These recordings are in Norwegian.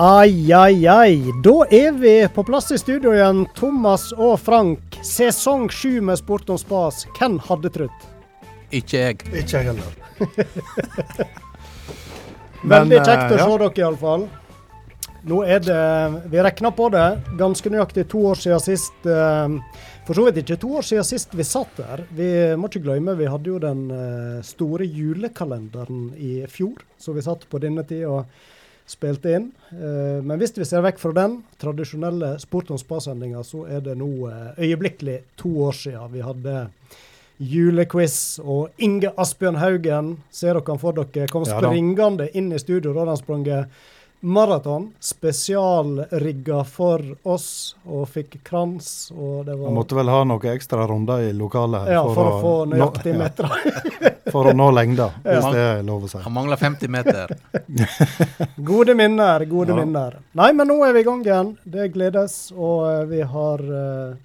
Ai, ai, ai. Da er vi på plass i studio igjen, Thomas og Frank. Sesong sju med Sport om spas. Hvem hadde trodd? Ikke jeg. Ikke jeg heller. Veldig kjekt å ja. se dere, iallfall. Nå er det Vi regna på det. Ganske nøyaktig to år siden sist. eh, For så vidt ikke to år siden sist vi satt der. Vi må ikke glemme, vi hadde jo den eh, store julekalenderen i fjor, så vi satt på denne tida spilte inn. Eh, Men hvis vi ser vekk fra den tradisjonelle Sport om spa-sendinga, så er det nå eh, øyeblikkelig to år siden vi hadde julequiz. Og Inge Asbjørn Haugen, ser dere han for dere, kom Ja springende inn i studio da han sprang maraton. Spesialrigga for oss, og fikk krans. Og det var... Han måtte vel ha noen ekstra runder i lokalet her ja, for, å få nå- meter. ja, for å nå lengda, hvis Ja. det er lov å si. Han mangler 50 meter. Gode minner, gode Ja. minner. Nei, men nå er vi i gang igjen. Det gledes. Og eh, vi har eh,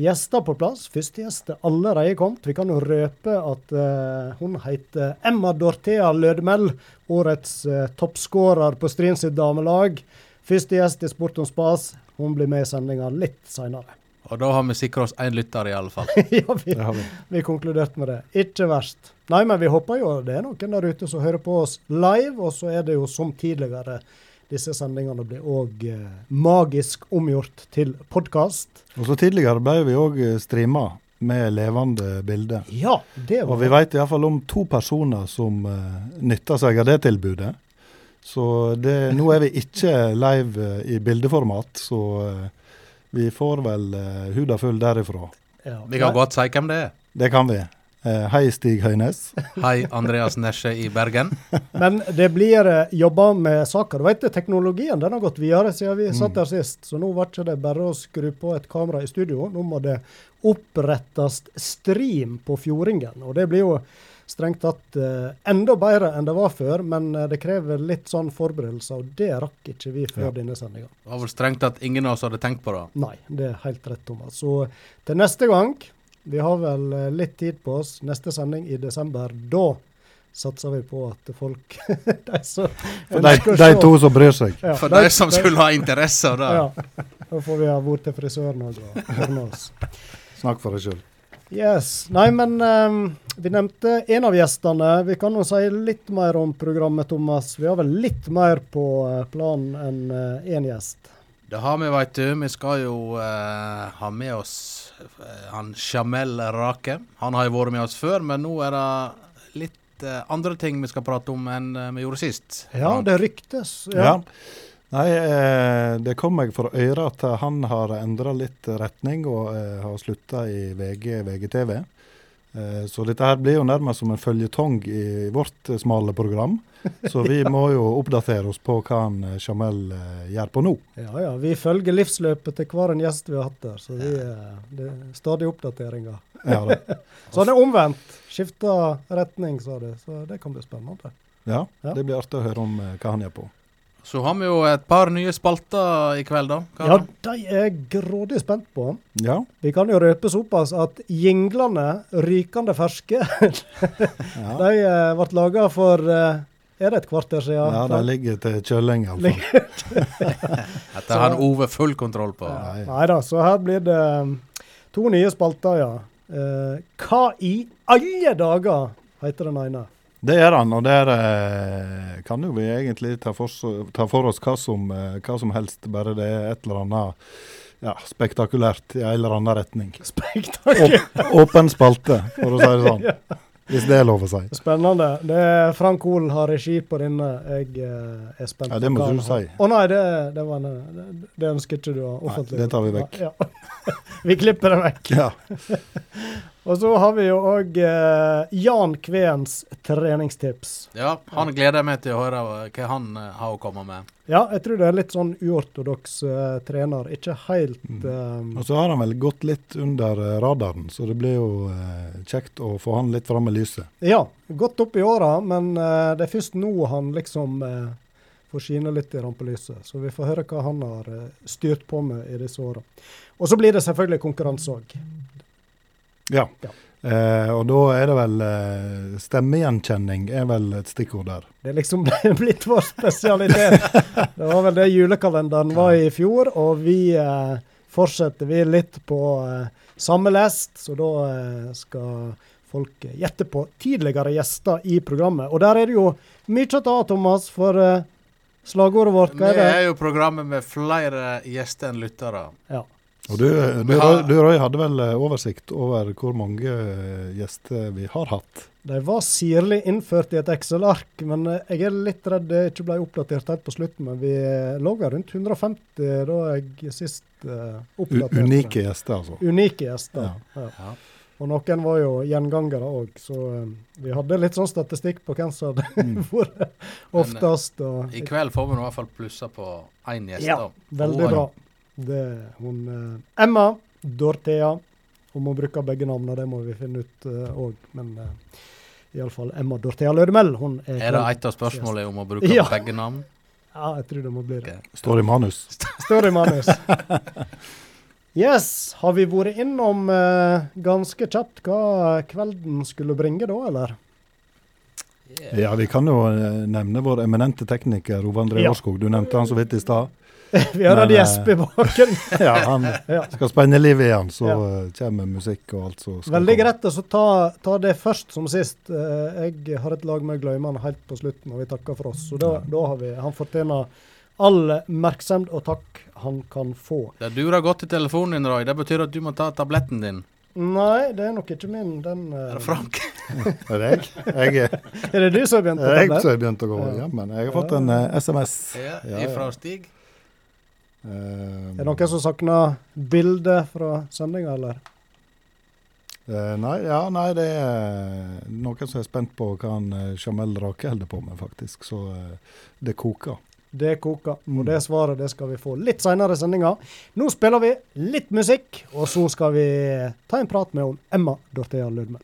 gjester på plass. Første gjest er allerede kommet. Vi kan jo røpe at uh, hun heter Emma Dorthea Lødemel. Årets uh, toppskårer på Stryn sitt damelag. Første gjest i Sport om spas. Hun blir med i sendinga litt seinere. Og da har vi sikra oss én lytter, i alle fall. ja, vi, har vi. vi konkluderte med det. Ikke verst. Nei, men vi håper jo det er noen der ute som hører på oss live. Og så er det jo som tidligere, disse sendingene blir òg eh, magisk omgjort til podkast. Og så tidligere ble vi òg streama med levende bilder. Ja, det var Og vi vet iallfall om to personer som uh, nytter seg av det tilbudet. Så det, nå er vi ikke live eh, i bildeformat, så eh, vi får vel uh, huda full derifra. ja. Vi kan godt si hvem det er. Det kan vi. Eh, hei, Stig Høynes. Hei, Andreas Nesje i Bergen. Men det blir uh, jobba med saka. Du vet, teknologien den har gått videre siden vi satt der sist. Så nå var ikke det bare å skru på et kamera i studio. Nå må det opprettes stream på Fjordingen. Og det blir jo strengt tatt eh, enda bedre enn det var før, men eh, det krever litt sånn forberedelser, og det rakk ikke vi før Ja. denne sendinga. Det var vel strengt at ingen av oss hadde tenkt på det. Nei, det er helt rett, Thomas. Så til neste gang, vi har vel eh, litt tid på oss, neste sending i desember, da satser vi på at folk De som De, ønsker de to som bryr seg. Ja, For de- de som skulle ha interesse av det. Ja. Da får vi ha vært til frisøren òg og ordne oss. Snakk for deg sjøl. Yes. Nei, men um, vi nevnte en av gjestene. Vi kan jo si litt mer om programmet, Thomas. Vi har vel litt mer på eh, planen enn én gjest. Det har vi, veit du. Vi skal jo uh, ha med oss eh, han Jamel Rake. Han har jo vært med oss før, men nå er det litt eh, andre ting vi skal prate om enn eh, vi gjorde sist. Ja, det ryktes. Ja. Nei, eh, det kom meg for øre at han har endra litt retning og har slutta i VG, VGTV. Eh, så dette her blir jo nærmest som en føljetong i vårt eh, smale program. Så vi må jo oppdatere oss på hva han eh, Jamel gjør på nå. Ja, ja. Vi følger livsløpet til hver en gjest vi har hatt der. Så vi, det er stadig oppdateringer. Ja, da. Så det er omvendt. Skifta retning, sa du. Så det kan bli spennende. ja, det blir artig å høre om hva han gjør på. Så har vi jo et par nye spalter i kveld, da. Hva Ja, de er jeg grådig spent på. Ja, Vi kan jo røpe såpass at jinglene, rykende ferske, ja. de eh, ble laga for eh, Er det et kvarter siden? ja de ligger til kjøling iallfall. Dette har han Ove full kontroll på. Ja. Nei da, så her blir det um, to nye spalter, ja. Eh, hva i alle dager heter den ene? Det gjør han, og der eh, kan jo vi egentlig ta for, ta for oss hva som, eh, hva som helst, bare det er et eller annet ja, spektakulært i en eller annen retning. Spektakulært! Åpen spalte, for å si det sånn. Hvis det er lov å si. Spennende. Det er Frank Hoel har regi på denne. Jeg eh, er spent. Ja, det må du si. Å nei, det, det, var en, det, det ønsker ikke du å offentliggjøre. det tar vi vekk. Ja. vi klipper det vekk. Ja. Og så har vi jo òg eh, Jan Kveens treningstips. Ja, han gleder jeg meg til å høre hva han eh, har å komme med. Ja, jeg tror det er litt sånn uortodoks eh, trener. Ikke helt Mm. eh, Og så har han vel gått litt under eh, radaren, så det blir jo eh, kjekt å få han litt fram i lyset. Ja, godt opp i åra, men eh, det er først nå han liksom eh, får skine litt i rampelyset. Så vi får høre hva han har eh, styrt på med i disse åra. Og så blir det selvfølgelig konkurranse òg. Ja. Ja. Eh, og da er det vel eh, Stemmegjenkjenning er vel et stikkord der. Det er liksom blitt vår spesialitet. Det var vel det julekalenderen var i fjor, og vi eh, fortsetter vi litt på eh, samme lest, så da eh, skal folk gjette på tidligere gjester i programmet. Og der er det jo mye å ta av, Thomas, for eh, slagordet vårt, hva er det? det? er jo programmet med flere gjester enn lyttere. Ja. Og du, du, Røy, du Røy, hadde vel eh, oversikt over hvor mange eh, gjester vi har hatt? De var sirlig innført i et Excel-ark, men eh, jeg er litt redd det ikke ble oppdatert helt på slutten. Men vi eh, lå vel rundt 150 da jeg sist uh, U oppdaterte. unike gjester, altså. Unike gjester. Ja. Ja. Og noen var jo gjengangere òg, så eh, vi hadde litt sånn statistikk på hvem som hadde Mm. vært oftest. Og, I kveld får vi nå i hvert fall plussa på én gjest. Ja, veldig Og en- bra. Det er hun eh, Emma Dorthea. Hun må bruke begge navnene, det må vi finne ut òg. men uh, iallfall Emma Dorthea Lødemel. Hun er, Er det et av spørsmålene om å bruke Ja. begge navn? Ja, jeg tror det må bli det. Okay. Står i manus. Står i manus. Yes, har vi vært innom eh, ganske kjapt hva kvelden skulle bringe da, eller? Ja, vi kan jo eh, nevne vår eminente tekniker Ove André Ja. Årskog. Du nevnte han så vidt i stad. vi har hatt Jesper i baken. Ja, han ja. skal spenne liv igjen, så Ja. eh, kommer musikk og alt som skal Veldig greit å så ta, ta det først som sist. Eh, jeg har et lag med Gløyman helt på slutten, og vi takker for oss. Så da, da har vi Han fortjener all merksemd og takk han kan få. Det durer godt i telefonen din, Roy. Det betyr at du må ta tabletten din. Nei, det er nok ikke min. Den eh, Er det Frank? Er det jeg? Jeg er Er det du som har begynt å gå? jeg å som har begynt å gå Ja. men jeg har fått en uh, SMS. Ja, Ja, ja. Ifra Stig? Eh, Er det noen som savner bildet fra sendinga, eller? Uh, nei, ja, nei, det er noen som er spent på hva han eh, Jamel Rake holder på med, faktisk. Så uh, det koker. Det koker. Mm. Og det svaret det skal vi få litt seinere i sendinga. Nå spiller vi litt musikk, og så skal vi ta en prat med Emma Dorthea Ludmel.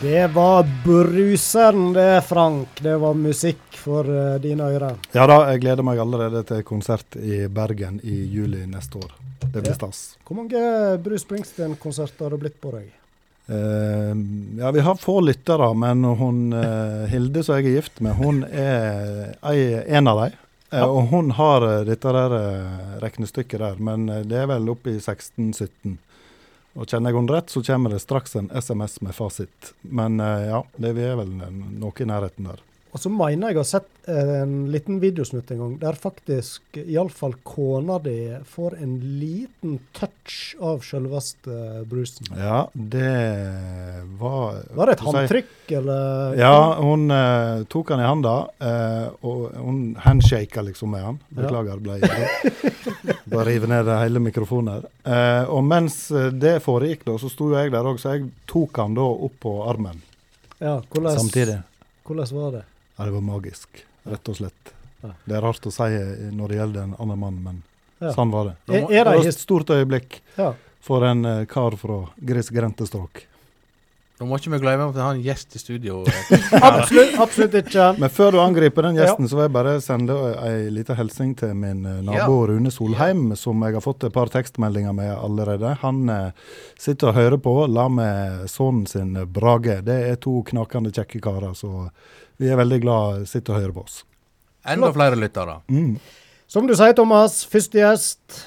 Det var brusende, Frank. Det var musikk for uh, dine ører. Ja da, jeg gleder meg allerede til konsert i Bergen i juli neste år. Det blir Ja. stas. Hvor mange Bruce Springsteen-konserter har det blitt på deg? Uh, ja, vi har få lyttere, men hun uh, Hilde som jeg er gift med, hun er en av dem. Ja. Og hun har dette der regnestykket der, men det er vel oppe i 16-17. Og kjenner jeg henne rett, så kommer det straks en SMS med fasit. Men eh, ja, det vi er vel noe i nærheten der. Og så mener jeg å ha sett eh, en liten videosnutt en gang der faktisk iallfall kona di får en liten touch av selveste brusen. Ja, det var Var det et si? håndtrykk, eller? Ja, hun uh, tok han i handa, uh, og hun handshaka liksom med han. Beklager, ble Bare rive ned hele mikrofonen her. Uh, og mens det foregikk, da, så sto jeg der òg, så jeg tok han da opp på armen Ja, hvordan, samtidig. Hvordan var det? Ja, det var magisk, rett og slett. Ja. Det er rart å si eh, når det gjelder en annen mann, men Ja. sånn var det. Er, Det er var det et stort øyeblikk ja. for en eh, kar fra grisgrendte strøk. Nå må ikke vi glemme at vi har en gjest i studio. Absolutt, absolutt ikke. Men før du angriper den Ja. gjesten, så vil jeg bare sende ei lita hilsen til min eh, nabo Rune Solheim, som jeg har fått et par tekstmeldinger med allerede. Han eh, sitter og hører på la med sønnen sin Brage. Det er to knakende kjekke karer, så vi er veldig glad sitter og hører på oss. Enda flere lyttere. Mm. Som du sier, Thomas, første gjest.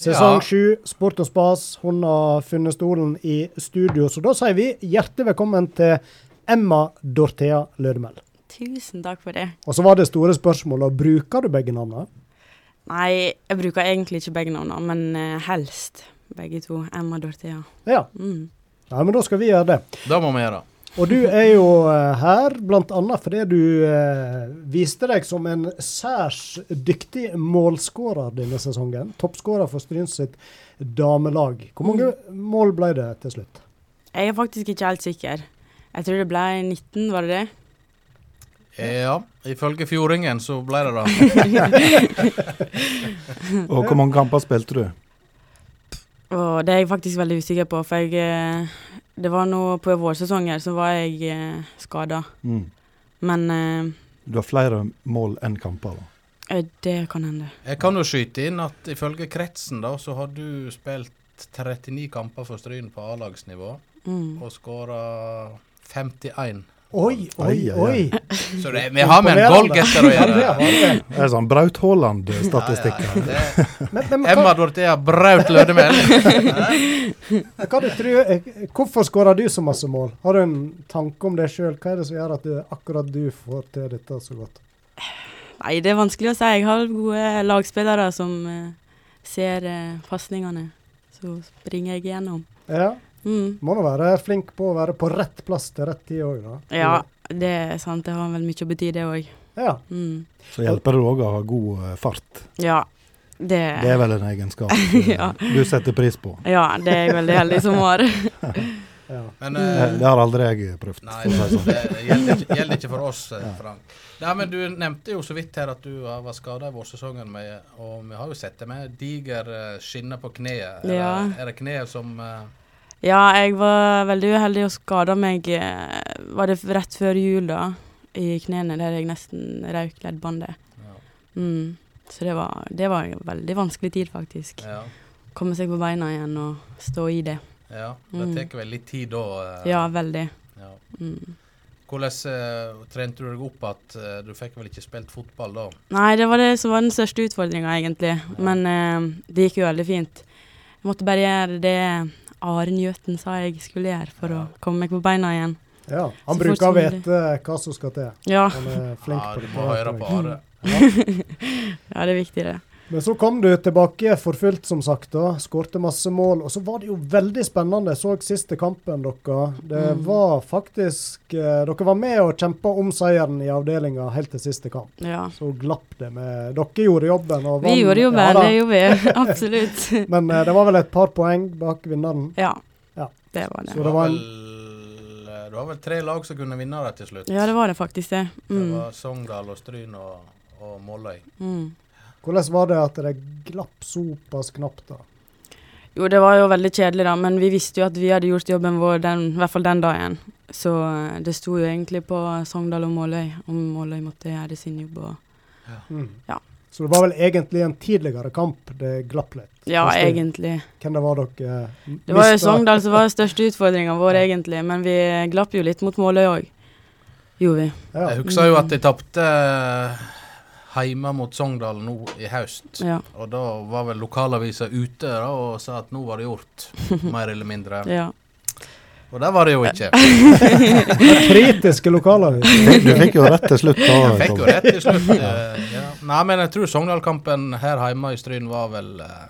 Sesong Ja. Sport og spas. Hun har funnet stolen i studio. Så da sier vi hjertelig velkommen til Emma Dorthea Lødemel. Tusen takk for det. Og så var det store spørsmålet, bruker du begge navnene? Nei, jeg bruker egentlig ikke begge navnene, men eh, helst begge to. Emma Dorthea. Ja. Mm. ja, men da skal vi gjøre det. Da må vi gjøre. Og du er jo eh, her bl.a. fordi du eh, viste deg som en særs dyktig målskårer denne sesongen. Toppskårer for Stryn sitt damelag. Hvor mange mål ble det til slutt? Jeg er faktisk ikke helt sikker. Jeg tror det ble 19, var det det? Ja, ifølge Fjordingen så ble det det. Og hvor mange kamper spilte du? Og det er jeg faktisk veldig usikker på, for jeg eh, Det var nå på vårsesongen så var jeg eh, skada. Mm. Men eh, Du har flere mål enn kamper, da. eh, det kan hende. Jeg kan jo skyte inn at ifølge kretsen da, så har du spilt 39 kamper for Stryn på A-lagsnivå Mm. og skåra 51. Oi, oi, Oi. Så det, vi har med en goalgetter å Ja, det gjøre. det. Det er sånn Braut Haaland-statistikker. Ja, ja, det- Men, men Emma Dorthea Braut Lødemel. hva du tror, eh, hvorfor skårer du så masse mål? Har du en tanke om det sjøl? Hva er det som gjør at du akkurat du får til dette så godt? Nei, det er vanskelig å si. Jeg har gode lagspillere som eh, ser uh, pasningene. Så springer jeg gjennom. Ja, Mm. Må nå være flink på å være på rett plass til rett tid òg, da. Ja, det er sant. Det har vel mye å bety, det òg. Ja. Mm. Så hjelper det òg å ha god eh, fart. Ja. Det, Det er vel en egenskap Ja. du setter pris på. ja, det er jeg veldig heldig som har. ja. Men. Eh, eh, Det har aldri jeg prøvd. Nei, det, det sånn. det gjelder, ikke, gjelder ikke for oss, eh, Ja. Frank. Nei, men Du nevnte jo så vidt her at du var skada i vårsesongen, med, og vi har jo sett det med diger skinner skinne på kneet. Er, er det kneet som eh, Ja, jeg var veldig uheldig og skada meg eh, Var det rett før jul, da? I knærne der jeg nesten røyk leddbåndet. ja, Mm. Så det var, det var en veldig vanskelig tid, faktisk. ja, Komme seg på beina igjen og stå i det. ja. Det Mm. tar vel litt tid da? eh, Ja, veldig. ja. Mm. Hvordan eh, trente du deg opp at eh, du fikk vel ikke spilt fotball da? Nei, det var det som var den største utfordringa, egentlig. Men eh, det gikk jo veldig fint. Jeg måtte bare gjøre det Are Njøten sa jeg skulle gjøre for å komme meg på beina igjen. ja. Han Så bruker å vite hva som skal til. Ja, Han er flink Ja, på du må høre på Are. ja det er viktig, det. Men så kom du tilbake for fullt, som sagt. da, Skårte masse mål. Og så var det jo veldig spennende. Jeg så siste kampen dere. Det Mm. var faktisk eh, Dere var med og kjempa om seieren i avdelinga helt til siste kamp. Ja. Så glapp det med Dere gjorde jobben og Vi gjorde Ja da. det gjorde vi. Absolutt. Men eh, det var vel et par poeng bak vinneren. Ja, Ja. det var det. Så det var en- vel, eh, det var vel tre lag som kunne vinne det til slutt. Ja, det var det faktisk, det. Det Mm. var Sogndal og Stryn og, og Måløy. Mm. Hvordan var det at det glapp såpass knapt, da? Jo, det var jo veldig kjedelig, da, men vi visste jo at vi hadde gjort jobben vår den, i hvert fall den dagen. Så eh, det sto jo egentlig på Sogndal og Måløy om Måløy måtte gjøre sin jobb. Og Mm. Ja. Så det var vel egentlig en tidligere kamp det glapp litt? ja, Forstår egentlig. Hvem det var dere eh, Det var jo? Sogndal som var den største utfordringa vår, egentlig. Men vi glapp jo litt mot Måløy òg. Gjorde vi. Ja. Jeg husker jo at de tapte hjemme mot Sogndal nå i høst. Ja. Og da var vel lokalavisa ute da, og sa at nå var det gjort, mer eller mindre. ja. Og det var det jo ikke. Kritiske lokalaviser. Du fikk jo rett til slutt. da. Jeg fikk jo rett til slutt. eh, ja. Nei, men jeg tror Sogndal-kampen her hjemme i Stryn var vel eh,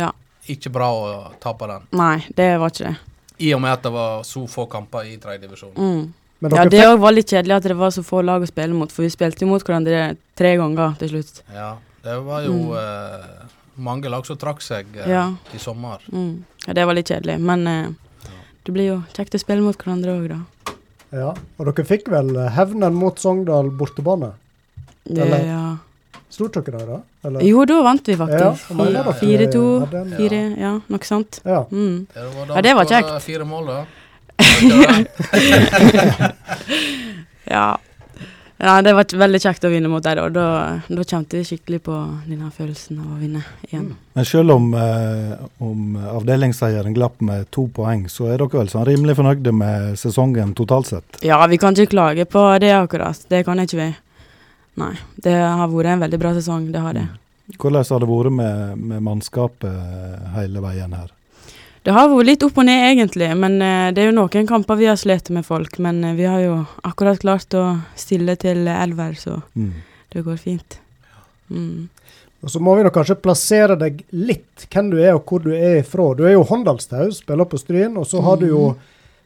ja. ikke bra å tape den. Nei, det var ikke det. I og med at det var så få kamper i tredjedivisjon. Mm. Men Ja, det òg var litt kjedelig at det var så få lag å spille mot, for vi spilte jo mot hverandre tre ganger til slutt. Ja, det var jo Mm. eh, mange lag som trakk seg eh, Ja. i sommer. Mm. Ja, det var litt kjedelig, men eh, det blir jo kjekt å spille mot hverandre òg, da. Ja, og dere fikk vel eh, hevnen mot Sogndal bortebane? Det, Eller- ja. Stort dere der, da? Eller? Jo, da vant vi faktisk. jeg mener Ja, dere Fire, to, hadde en- Fire, ja, noe sånt. Ja. Mm. Det var da Ja, det var kjekt. Fire mål, da. Ja. ja, det var veldig kjekt å vinne mot deg, og da, da kjente vi skikkelig på denne følelsen av å vinne igjen. Men selv om, eh, om avdelingsseieren glapp med to poeng, så er dere vel sånn rimelig fornøyde med sesongen totalt sett? Ja, vi kan ikke klage på det akkurat. Det kan ikke vi. Nei. Det har vært en veldig bra sesong, det har det. Hvordan har det vært med, med mannskapet hele veien her? Det har vært litt opp og ned, egentlig. Men eh, det er jo noen kamper vi har slitt med folk. Men eh, vi har jo akkurat klart å stille til elver, så Mm. det går fint. Mm. Og så må vi nok kanskje plassere deg litt hvem du er og hvor du er ifra. Du er jo Håndalstau, spiller på Stryn, og så har du jo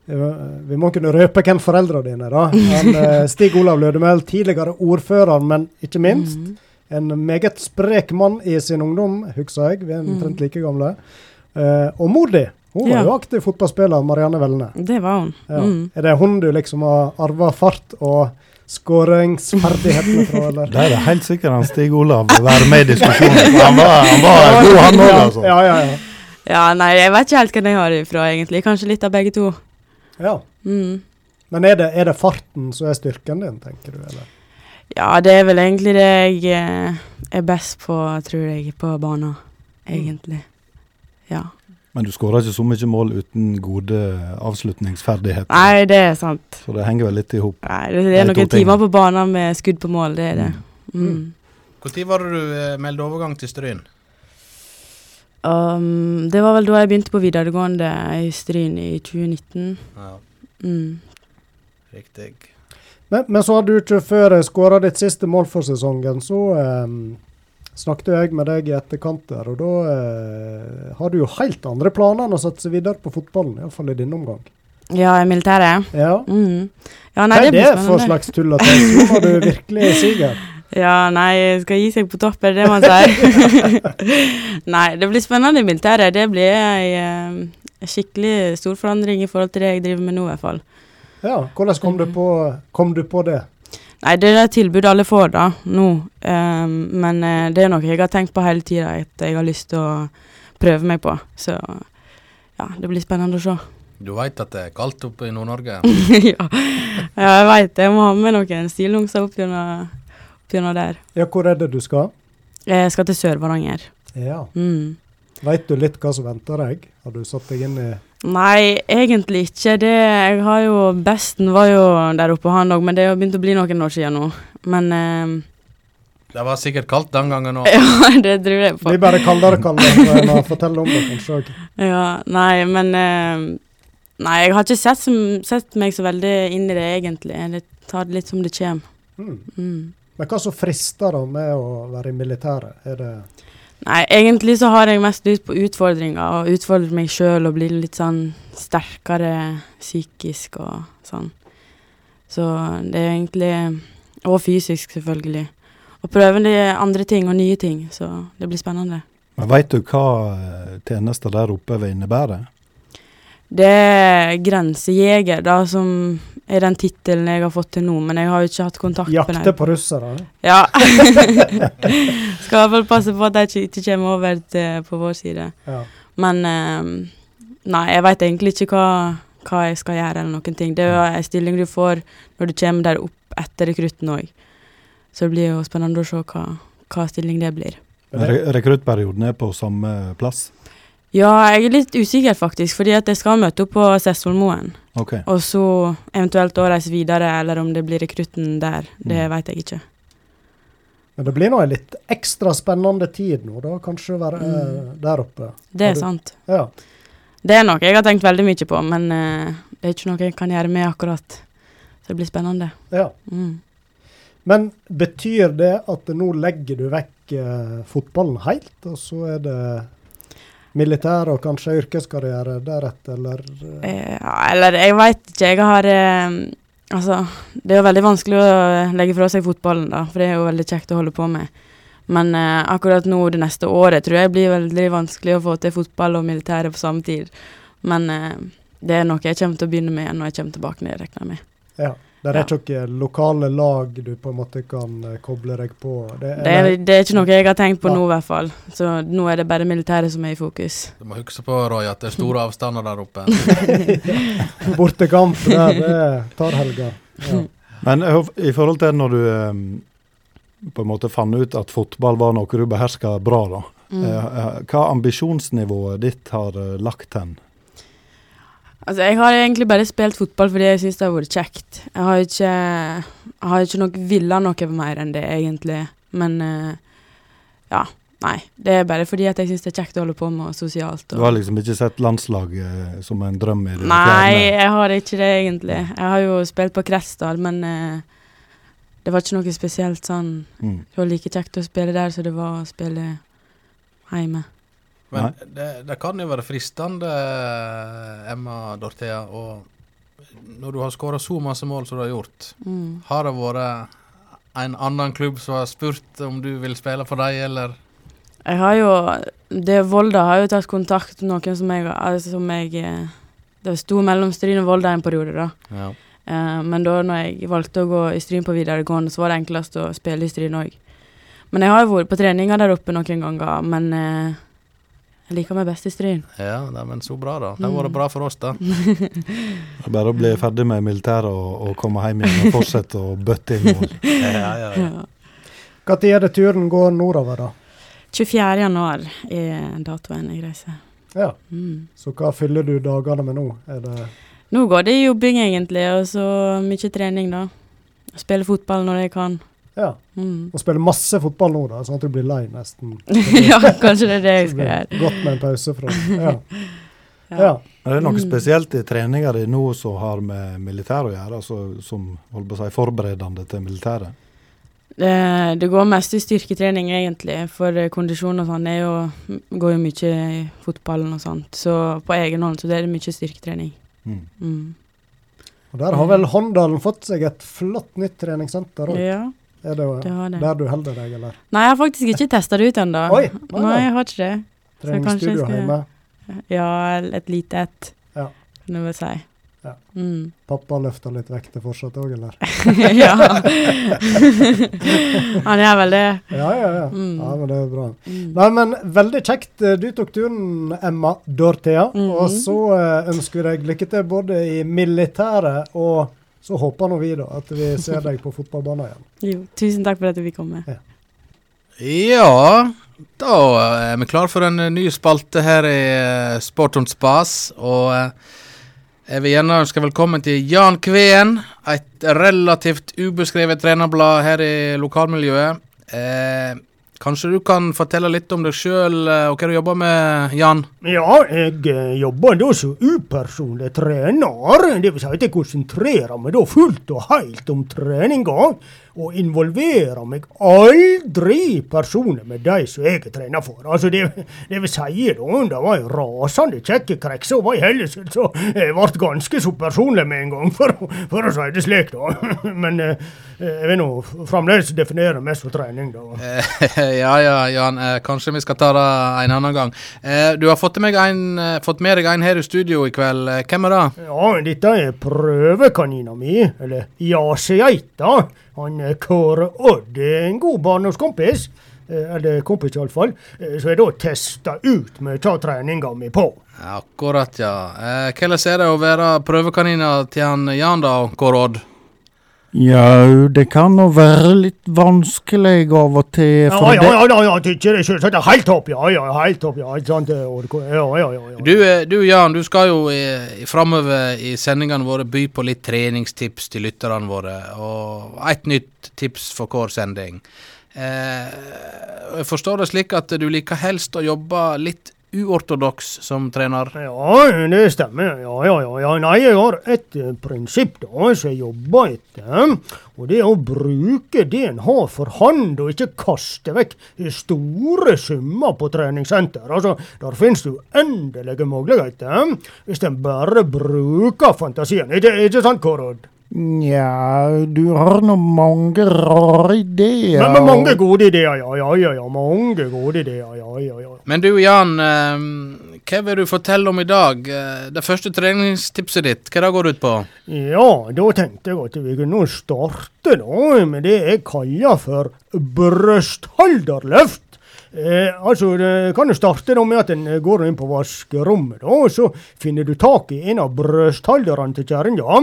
eh, Vi må kunne røpe hvem foreldrene dine er, da. Han, Stig Olav Lødemel, tidligere ordfører, men ikke minst Mm. en meget sprek mann i sin ungdom, husker jeg. Vi er omtrent Mm. like gamle. Eh, og mor di, hun var jo aktiv fotballspiller, Marianne Vellene. Det var hun. Ja. Mm. Er det hun du liksom har arva fart og skåringsferdighetene fra, eller? Det er det helt sikkert han Stig Olav vil være med i diskusjonen. Han var, han var god, han òg, altså. Ja, ja, ja. Ja, nei, jeg vet ikke helt hvem jeg har ifra, egentlig. Kanskje litt av begge to. ja. Mm. Men er det, er det farten som er styrken din, tenker du? eller? Ja, det er vel egentlig det jeg eh, er best på, tror jeg, på banen. Egentlig. Ja. Men du skårer ikke så mye mål uten gode avslutningsferdigheter. Nei, det er sant. Så det henger vel litt i hop. Det, det er noen ting. timer på banen med skudd på mål, det er det. Mm. Mm. Var det du eh, meldte overgang til Stryn? Um, det var vel da jeg begynte på videregående i Stryn i 2019. Ja, Mm. riktig. Men, men så hadde du ikke før skåra ditt siste mål for sesongen, så eh, snakket jeg med deg i etterkant der, og da eh, har du jo helt andre planer enn å satse videre på fotballen, iallfall i din omgang. Ja, i militæret. Ja. Mm. Ja, Hva er det det for slags tull at jeg tror var du virkelig siger? Ja, nei, skal gi seg på topp, er det det man sier. nei, det blir spennende i militæret. Det blir ei eh, skikkelig stor forandring i forhold til det jeg driver med nå, i hvert fall. Ja, hvordan kom du på, kom du på det? Nei, det er et tilbud alle får da, nå. Um, men uh, det er noe jeg har tenkt på hele tida, at jeg har lyst til å prøve meg på. Så ja, det blir spennende å se. Du veit at det er kaldt oppe i Nord-Norge? ja. ja, jeg veit det. Jeg må ha med noen stillongser opp gjennom der. Ja, hvor er det du skal? Jeg skal til Sør-Varanger. Ja. Mm. Veit du litt hva som venter deg? Har du satt deg inn i Nei, egentlig ikke. Det, jeg har jo Besten var jo der oppe, han òg, men det har begynt å bli noen år siden nå. Men eh, Det var sikkert kaldt den gangen òg. Ja, det tror jeg Det på. blir bare kaldere og kaldere enn å fortelle om det, kanskje òg. Ja, nei, men eh, Nei, jeg har ikke sett, som, sett meg så veldig inn i det, egentlig. Jeg tar det litt som det kommer. Mm. Mm. Men hva som frister da med å være i militæret? Er det Nei, egentlig så har jeg mest lyst på utfordringer, og utfordre meg sjøl og bli litt sånn sterkere psykisk og sånn. Så det er egentlig Og fysisk, selvfølgelig. Og prøve andre ting og nye ting, så det blir spennende. Men Veit du hva eh, tjenester der oppe vil innebære? Det er grensejeger, da, som er den tittelen jeg har fått til nå, men jeg har jo ikke hatt kontakt med jakte dem. på russere? Ja. Skal i hvert fall passe på at de ikke- kommer over til, på vår side. Ja. Men um, nei, jeg veit egentlig ikke hva, hva jeg skal gjøre, eller noen ting. Det er jo en stilling du får når du kommer der opp etter rekrutten òg. Så det blir jo spennende å se hva, hva stilling det blir. Re rekruttperioden er på samme plass? Ja, jeg er litt usikker faktisk, fordi at jeg skal møte opp på Sessvollmoen. Okay. Og så eventuelt å reise videre, eller om det blir rekrutten der. Det Mm. veit jeg ikke. Men det blir nå en litt ekstra spennende tid nå, da, kanskje å være eh, Mm. der oppe. Det er sant. Ja. Det er noe jeg har tenkt veldig mye på, men uh, det er ikke noe jeg kan gjøre med akkurat. Så det blir spennende. ja. Mm. Men betyr det at nå legger du vekk eh, fotballen helt, og så er det militær og kanskje yrkeskarriere deretter, eller? eh, Eh, Ja, eller jeg veit ikke. Jeg har eh, Altså, det er jo veldig vanskelig å legge fra seg fotballen, da, for det er jo veldig kjekt å holde på med. Men eh, akkurat nå det neste året tror jeg blir veldig vanskelig å få til fotball og militære på samme tid. Men eh, det er noe jeg kommer til å begynne med når jeg kommer tilbake ned, regner jeg med. Ja. Det er Ja. ikke noen lokale lag du på en måte kan eh, koble deg på? Det, Det er, det er ikke noe jeg har tenkt på Ja. nå, i hvert fall. Så nå er det bare militæret som er i fokus. Du må huske på, Roy, at det er store avstander der oppe. Bortekamp der, det tar helga. Ja. Men eh, i forhold til når du eh, på en måte fant ut at fotball var noe du beherska bra, da. Mm. Eh, hva ambisjonsnivået ditt har lagt hen? Altså, jeg har egentlig bare spilt fotball fordi jeg syns det har vært kjekt. Jeg har ikke, jeg har ikke nok villa noe mer enn det, egentlig. Men uh, ja. Nei. Det er bare fordi jeg syns det er kjekt å holde på med sosialt. Du har liksom ikke sett landslaget som en drøm i det nei, fjerne? jeg har ikke det, egentlig. Jeg har jo spilt på Kressdal, men uh, det var ikke noe spesielt sånn Mm. Det var like kjekt å spille der som det var å spille hjemme. Men det, det kan jo være fristende, Emma Dorthea, og når du har skåra så masse mål som du har gjort, Mm. har det vært en annen klubb som har spurt om du vil spille for dem, eller? Jeg har jo det Volda har jo tatt kontakt med noen som jeg, altså, som jeg eh, Det sto mellom Stryn og Volda en periode, da. Ja. Uh, men da når jeg valgte å gå i Stryn på videregående, så var det enklest å spille i Stryn òg. Men jeg har jo vært på treninger der oppe noen ganger, men eh, jeg liker meg best i Stryn. Ja, nei, men så bra, da. Det har vært bra for oss, da. Det er bare å bli ferdig med militæret og, og komme hjem igjen og fortsette å bøtte inn mål. Ja, ja, ja. Når er det turen går nordover, da? 24. januar er datoen jeg reiser. Ja. Mm. Så hva fyller du dagene med nå? Er det Nå går det i jobbing, egentlig, og så mye trening, da. Spille fotball når jeg kan. Ja. Mm. Og spille masse fotball nå, da, sånn at du blir lei nesten? ja, kanskje det er det jeg skal gjøre. Godt med en pause fra Ja. Ja. ja. Er det noe Mm. spesielt i treninga di nå som har med militær å gjøre, altså som holdt på å si, forberedende til militæret? Det, det går mest i styrketrening, egentlig. For eh, kondisjon og sånn er jo, går jo mye i fotballen og sånt. Så på egen hånd så det er det mye styrketrening. Mm. Mm. Og der har vel Håndalen fått seg et flott nytt treningssenter òg. Ja, Er det det det. der du holder deg, eller? Nei, jeg har faktisk ikke testa det ut ennå. Nei, Nei, jeg har ikke det. Trenger Treningsstudio skal- hjemme. Ja, et lite et, Ja. kan du si. Ja. Mm. Pappa løfter litt vekter fortsatt òg, eller? ja. Han gjør vel det. Ja, ja, ja. Mm. ja men det er bra. Mm. Nei, men veldig kjekt. Du tok turen, Emma Dorthea. -hmm. Og så eh, ønsker vi deg lykke til både i militæret og så håper nå vi da at vi ser deg på fotballbanen igjen. Jo, tusen takk for at du fikk komme. Ja, da er vi klar for en eh, ny spalte her i eh, Sport on Spas. Og eh, jeg vil gjerne ønske velkommen til Jan Kveen. Et relativt ubeskrevet trenerblad her i lokalmiljøet. Eh, kanskje du kan fortelle litt om deg sjøl og hva du jobber med, Jan? Ja, jeg eh, jobber da som upersonlig trener. Det vil si at jeg konsentrerer meg da fullt og helt om treninga. Og involverer meg aldri personlig med de som jeg er trener for. Altså, det, det vil si da, det var ei rasende kjekke krekse, og var i heldig, så jeg ble ganske så personlig med en gang, for, for å si det slik, da. Men eh, jeg vil nå fremdeles definere meg som trening, da. Eh, ja ja, Jan. Eh, kanskje vi skal ta det en annen gang. Du har fått, med, en, fått med deg en her i studio i kveld. Hvem er det? Ja, dette er prøvekanina mi, eller jasegeita. Han eh, Kåre Odd er en god barndomskompis, eh, eller kompis iallfall, så jeg da testa ut mye av treninga mi på. Akkurat, ja. Eh, hvordan er det å være prøvekanina til han Jan, da, Kåre Odd? Ja, det kan nå være litt vanskelig av og til. Ja, ja, ja, ja, ja, det er selvsagt helt topp, ja, ja, helt topp, ja, ikke sant, ja, ja, ja, ja. Du, eh, du Jan, du skal jo i, framover i sendingene våre by på litt treningstips til lytterne våre. Og et nytt tips for hver sending. Eh, jeg forstår det slik at du liker helst å jobbe litt uortodoks som trener. Ja, det stemmer. Ja, ja, ja. Nei, jeg har et eh, prinsipp da, som jeg jobber etter. Og det er å bruke det en har for hand, og ikke kaste vekk store summer på treningssenter. Altså, Der finnes det uendelige muligheter, hvis en bare bruker fantasien. Ikke, ikke sant, Kårod? Nja, du har nå mange rare ideer. Men, men mange gode ideer, ja, ja, ja. ja. Mange gode ideer, ja, ja, ja. Men du Jan, eh, hva vil du fortelle om i dag? Eh, det første treningstipset ditt, hva det går ut på? Ja, da tenkte jeg at vi kunne starte da med det jeg kaller for brøstholderløft. Eh, altså, Det kan jo starte da med at en går inn på vaskerommet, og så finner du tak i en av brøstholderne til kjerringa.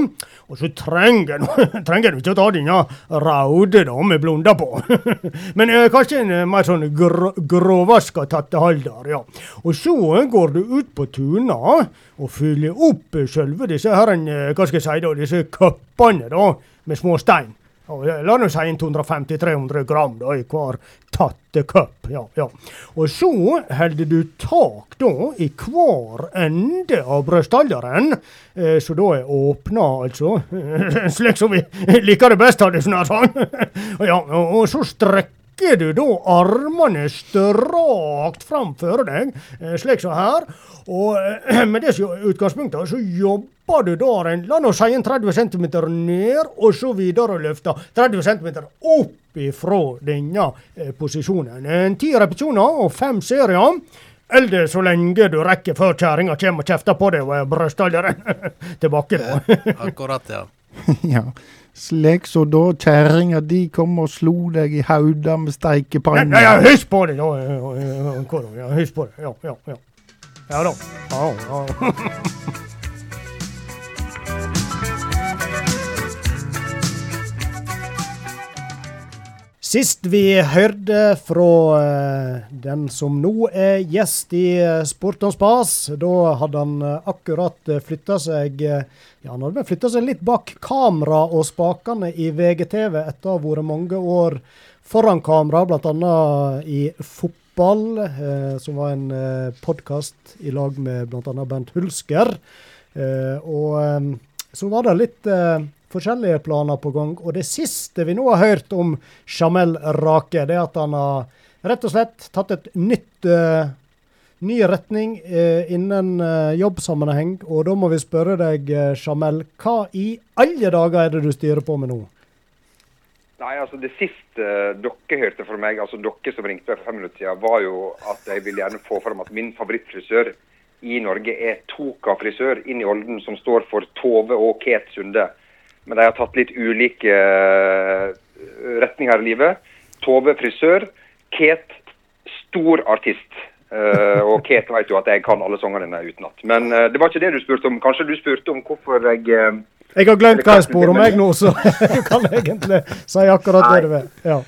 Og så trenger du ikke å ta denne røde da, med blunda på. Men eh, kanskje en eh, mer sånn gr gråvaska tattehalder, ja. Og så eh, går du ut på tuna og fyller opp eh, selve disse her, eh, hva skal jeg si da, disse cuppene da, med små stein. La oss si en 250-300 gram da, i hver tattekopp. Ja, ja. Og så holder du tak da i hver ende av brøstholderen, eh, så da er åpna, altså. Slik som vi liker det best, hadde jeg snart sagt. ja, og, så strekker du da armene strakt framfor deg, eh, slik som her. Og eh, med det utgangspunktet, så jobber du da en, la oss si en 30 cm ned, og så videre løfta 30 cm opp ifra denne eh, posisjonen. En ti repetisjoner og fem serier. Eller så lenge du rekker før kjerringa kommer og kjefter på deg og er brøstholderen tilbake. da. Akkurat, ja. Ja, slik så da kjerringa di kom og slo deg i hodet med steikepanna. nei, ja, husk på det, da. Ja, husk på det. Ja, ja, ja. Ja da. Ja, ja. Sist vi hørte fra eh, den som nå er gjest i eh, Sport om spas, da hadde han eh, akkurat flytta seg Ja, han hadde flytta seg litt bak kamera og spakene i VGTV etter å ha vært mange år foran kamera, bl.a. i Fotball, som var en eh, podkast i lag med bl.a. Bent Hulsker. Og så var det litt forskjellige planer på gang. Og det siste vi nå har hørt om Jamel Rake, det er at han har rett og slett tatt et nytt uh, ny retning eh, innen uh, jobbsammenheng. Og da må vi spørre deg, Jamel, hva i alle dager er det du styrer på med nå? Nei, altså Det siste dere hørte fra meg, altså dere som ringte meg for fem minutter siden, var jo at jeg ville gjerne få fram at min favorittfrisør i Norge er Toka frisør inn i Olden, som står for Tove og Ket Sunde. Men de har tatt litt ulike uh, retninger i livet. Tove frisør. Ket stor artist. Uh, og Ket vet jo at jeg kan alle sangene dine utenat. Men uh, det var ikke det du spurte om. Kanskje du spurte om hvorfor jeg Jeg har glemt hva jeg spør om jeg nå, så du kan egentlig si akkurat det du vil. Ja.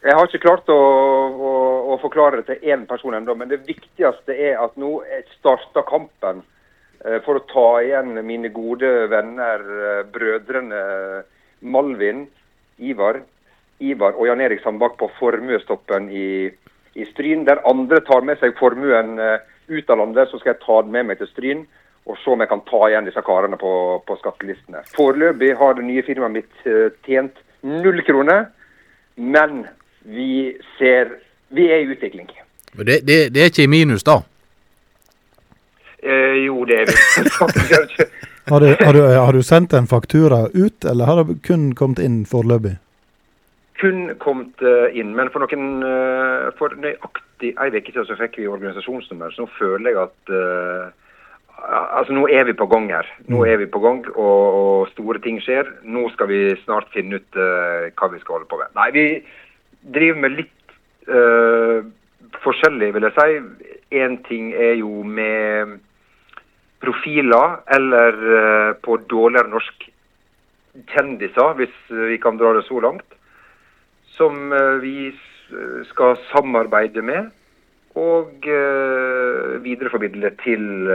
Jeg har ikke klart å, å, å forklare det til én person ennå, men det viktigste er at nå starter kampen Eh, for å ta igjen mine gode venner, eh, brødrene Malvin, Ivar, Ivar og Jan Erik Sandbakk på formuestoppen i, i, Stryn. Der andre tar med seg formuen eh, ut av landet, så skal jeg ta den med meg til Stryn. Og se om jeg kan ta igjen disse karene på, på skattelistene. Foreløpig har det nye firmaet mitt tjent null kroner, men vi ser Vi er i utvikling. Det, det, det er ikke i minus, da? Eh, jo, det er vi. har, du, har, du, har, du, sendt en faktura ut, eller har det kun kommet inn foreløpig? Kun kommet uh, inn, men for noen uh, for nøyaktig ei uke siden så fikk vi organisasjonsnummer. Så nå føler jeg at uh, Altså, nå er vi på gang her. Nå mm. er vi på gang, og, og store ting skjer. Nå skal vi snart finne ut hva vi skal holde på med. Nei, vi driver med litt forskjellig, vil jeg si. Én ting er jo med profiler, eller uh, på dårligere norsk kjendiser, hvis vi kan dra det så langt, som uh, vi skal samarbeide med og uh, videreformidle til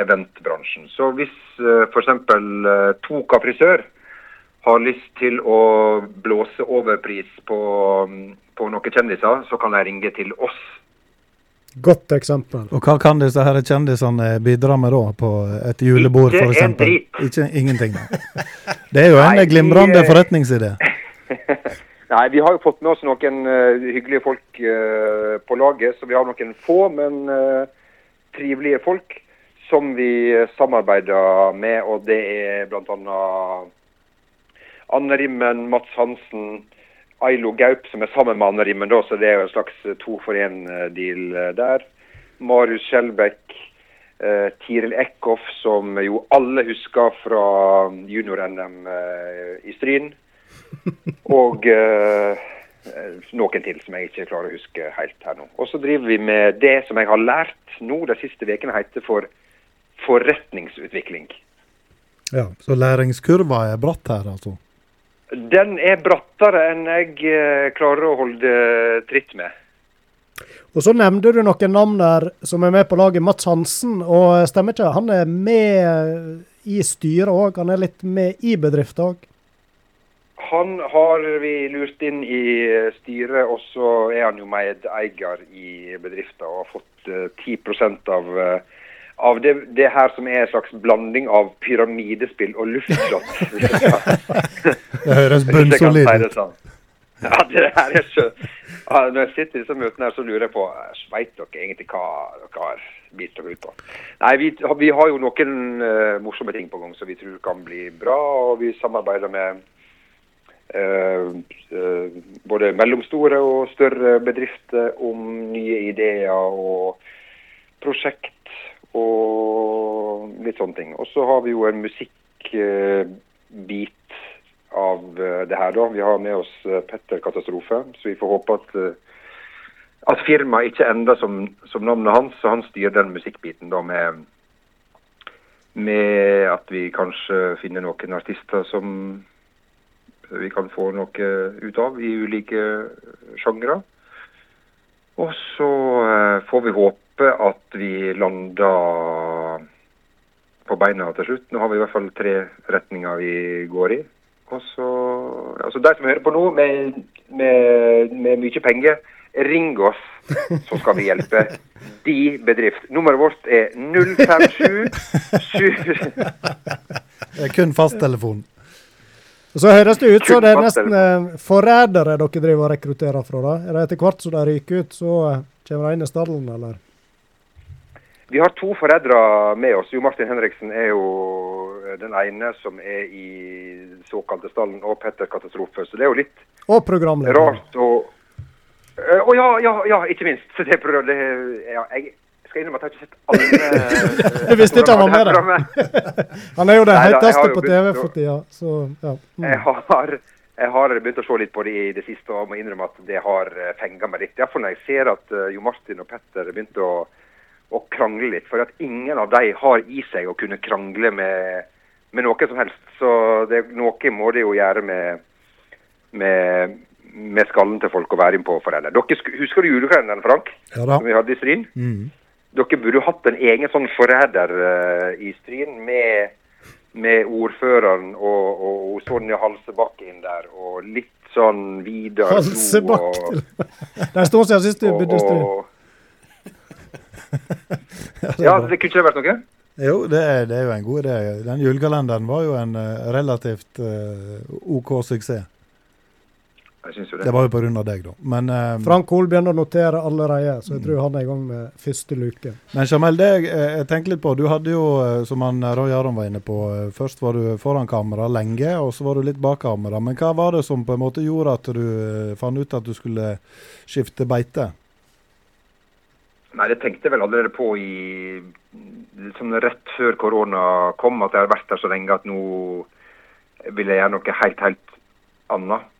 eventbransjen. Så hvis uh, f.eks. Uh, Toka frisør har lyst til å blåse overpris på, på noen kjendiser, så kan de ringe til oss Godt eksempel. Og hva kan disse her kjendisene bidra med da, på et julebord f.eks.? Ikke en dritt. Ikke, ingenting. Da. Det er jo en Nei, glimrende vi, forretningsidé. Nei, vi har jo fått med oss noen uh, hyggelige folk uh, på laget, så vi har noen få, men uh, trivelige folk som vi samarbeider med, og det er bl.a. Anne Rimmen, Mats Hansen, Ailo Gaup, som er sammen med Anne Rimmen, da, så det er jo en slags eh, to for én-deal eh, der. Marius Skjelbæk, eh, Tiril Eckhoff, som jo alle husker fra junior-NM eh, i Stryn. Og eh, noen til som jeg ikke klarer å huske helt her nå. Og så driver vi med det som jeg har lært nå de siste ukene heter for forretningsutvikling. Ja, Så læringskurva er bratt her, altså? Den er brattere enn jeg eh, klarer å holde tritt med. Og Så nevnte du noen navn der som er med på laget. Mats Hansen, og stemmer ikke? Han er med i styret òg? Han er litt med i bedriften òg? Han har vi lurt inn i styret, og så er han jo medeier i bedriften og har fått 10 eh, av av det, det, her som er en slags blanding av pyramidespill og luftslott. det høres bunnsolid ut. Sånn. Ja, det her er så, ja, Når jeg sitter i disse møtene, her, så lurer jeg på Vet dere egentlig hva dere har bitt dere ut på? Nei, vi, vi har jo noen uh, morsomme ting på gang som vi tror kan bli bra. Og vi samarbeider med uh, uh, både mellomstore og større bedrifter om nye ideer og prosjekt og litt sånne ting. Og så har vi jo en musikkbit av eh, det her, da. Vi har med oss eh, Petter Katastrofe, så vi får håpe at eh, at firmaet ikke ender som, som, navnet hans, så han styrer den musikkbiten da med, med at vi kanskje finner noen artister som vi kan få noe ut av i ulike sjangre. Og så får vi håpe at vi lander på beina til slutt. Nå har vi i hvert fall tre retninger vi går i. Og så, altså De som hører på nå med, med, med mye penger, ring oss, så skal vi hjelpe de bedrift. Nummeret vårt er 057 Det er kun fasttelefon. Og Så høres det ut som det er nesten eh, forrædere dere driver og rekrutterer fra. da. Er det etter hvert som de ryker ut, så eh, kommer de inn i stallen, eller? Vi har to foreldre med oss. Jo Martin Henriksen er jo den ene som er i såkalte stallen, og Petter Katastrofe. Så det er jo litt Og programleder. rart å Eh, Å ja, ja, ja, ikke minst. Så det det, ja, jeg skal innrømme at jeg har ikke sett alle Jeg visste ikke han var med der. Han er jo det Nei heteste på TV for tida, så ja. Mm. Jeg har, jeg har begynt å se litt på det i det siste og må innrømme at det har eh, fenga meg litt. Iallfall når jeg ser at eh, Jo Martin og Petter begynte å, å krangle litt. For at ingen av de har i seg å kunne krangle med, med noe som helst. Så det, noe må det jo gjøre med, med, med skallen til folk å være innpå for foreldre. Dere, husker du julekalenderen, Frank? Ja da. Som vi hadde i Stryn? Mm. Dere burde hatt en egen sånn forræder uh, i Stryn med, med ordføreren og, og, og Sonja Halsebakk inn der, og litt sånn Vidar Lo Halsebakk og- til Det er en stund siden sist du begynte i Stryn. Og- Ja, det kunne ikke det vært noe? Jo, det er, det er jo en god idé. Den julekalenderen var jo en uh, relativt uh, OK suksess. Jeg syns jo Det det. var jo på grunn av deg, da. Men, uh, Frank Hoel begynner å notere allerede, så jeg tror han er i gang med første luke. men Jamel, det jeg, jeg tenker litt på Du hadde jo, som han Roy Aron var inne på, først var du foran kamera lenge, og så var du litt bak kamera. Men hva var det som på en måte gjorde at du fant ut at du skulle skifte beite? Nei, det tenkte jeg vel allerede på i liksom rett før korona kom, at jeg har vært der så lenge at nå vil jeg gjøre noe helt, helt annet.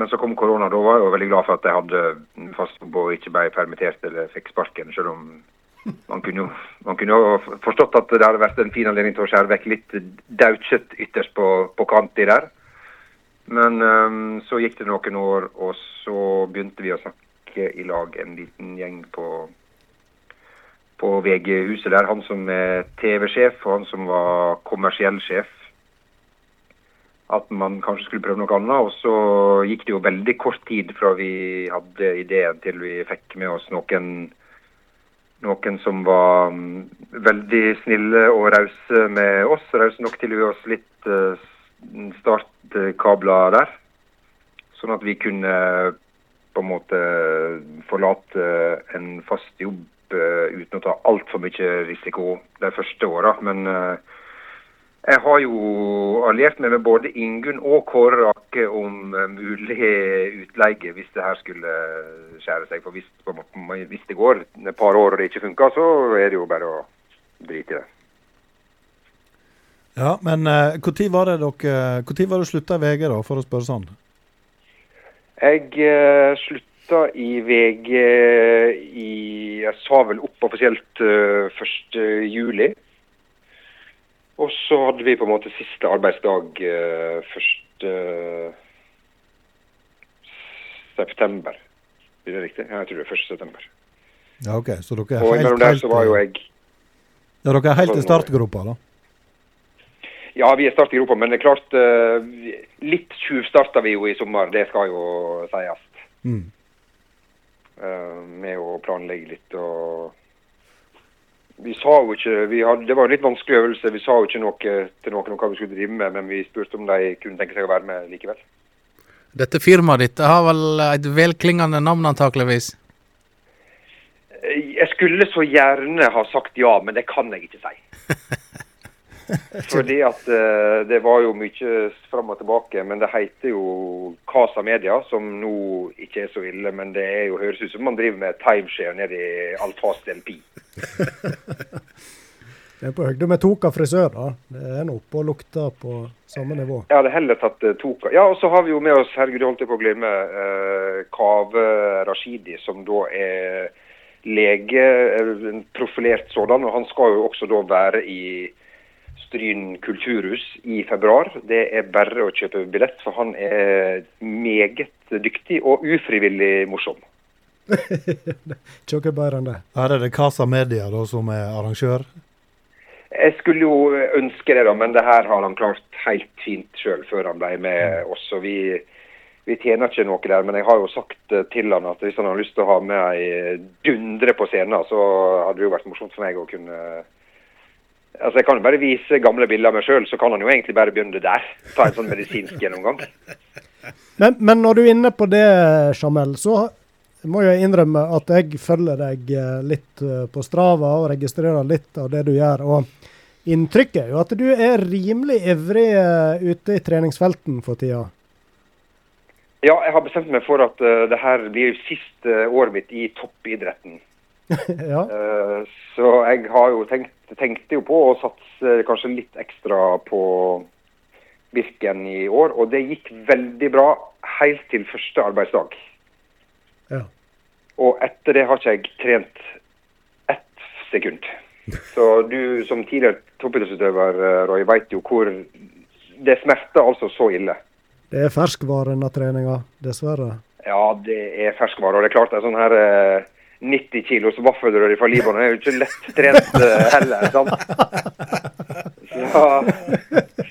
Men så kom korona, da var jeg jo veldig glad for at jeg hadde fast jobb og ikke ble permittert eller fikk sparken, selv om man kunne jo man kunne jo forstått at det hadde vært en fin anledning til å skjære vekk litt daukjøtt ytterst på, på kanti der. Men um, så gikk det noen år, og så begynte vi å snakke i lag en liten gjeng på, på VG-huset der. Han som er TV-sjef, og han som var kommersiell sjef. At man kanskje skulle prøve noe annet. Og så gikk det jo veldig kort tid fra vi hadde ideen til vi fikk med oss noen noen som var mm, veldig snille og rause med oss. Rause nok til å gi oss litt uh, startkabler der. Sånn at vi kunne på en måte forlate en fast jobb eh, uten å ta altfor mye risiko de første åra. Men eh, jeg har jo alliert meg med både Ingunn og Kåre Rake om eh, mulig utleie hvis det her skulle skjære seg. For hvis, hvis det går et par år og det ikke funker, så er det jo bare å drite i det. Ja, men når var det dere Når var det slutta i VG, da, for å spørre sånn? Jeg uh, slutta i VG i Jeg sa vel opp offisielt uh, 1. juli. Og så hadde vi på en måte siste arbeidsdag uh, 1. september. Blir det riktig? Ja, jeg tror det er 1. september. Ja, OK. Så dere er Og helt, mellom der så var jo jeg ja, dere er helt i startgropa, da? Ja, vi er start i Europa, men det er klart eh, Litt tjuvstarta vi jo i sommer, det skal jo sies. Mm. Eh, med å planlegge litt og Vi sa jo ikke vi hadde, Det var en litt vanskelig øvelse. Vi sa jo ikke noe til noen om hva vi skulle drive med, men vi spurte om de kunne tenke seg å være med likevel. Dette firmaet ditt har vel et velklingende navn, antakeligvis? Eh, Jeg skulle så gjerne ha sagt ja, men det kan jeg ikke si. Fordi at uh, det var jo mye fram og tilbake. Men det heter jo Casa Media, som nå ikke er så ille. Men det er jo, høres ut som man driver med timeshare nede i Alfast LP. Det er på høyde med Toka frisør, da. Det er nå oppe og lukter på samme nivå. Jeg hadde heller tatt uh, Toka. Ja, og så har vi jo med oss, herregud, holdt jeg på å glemme, uh, Kave Rashidi, som da er lege, eh, profilert sådan. Og han skal jo også da være i Stryn kulturhus i februar. Det er bare å kjøpe billett, for han er meget dyktig og ufrivillig morsom. Ikke bedre enn det. Her er det Casa Media da, som er arrangør. Jeg skulle jo ønske det, da, men det her har han klart helt fint sjøl før han ble med oss. og vi, vi tjener ikke noe der, men jeg har jo sagt til han at hvis han har lyst til å ha med ei dundre på scenen, så hadde det jo vært morsomt for meg å kunne Altså, Jeg kan jo bare vise gamle bilder av meg sjøl, så kan han jo egentlig bare begynne der. Ta en sånn medisinsk gjennomgang. Men, men når du er inne på det, Jamel, så må jeg innrømme at jeg følger deg eh, litt eh, på Strava og registrerer litt av det du gjør. og Inntrykket er jo at du er rimelig ivrig eh, ute i treningsfelten for tida. Ja, jeg har bestemt meg for at uh, det her blir siste året mitt i toppidretten. ja. Uh, så jeg har jo tenkt, tenkte jo på å satse kanskje litt ekstra på Birken i år, og det gikk veldig bra helt til første arbeidsdag. Ja. Og etter det har ikke jeg trent ett sekund. Så du som tidligere toppidrettsutøver, Roy, veit jo hvor Det smerter altså så ille. Det er ferskvare, denne treninga, dessverre. Ja, det er ferskvare. Og det er klart en sånn her eh, 90 kilos vaffelrør fra Libanon er jo ikke lett trent eh, heller. sant? Så,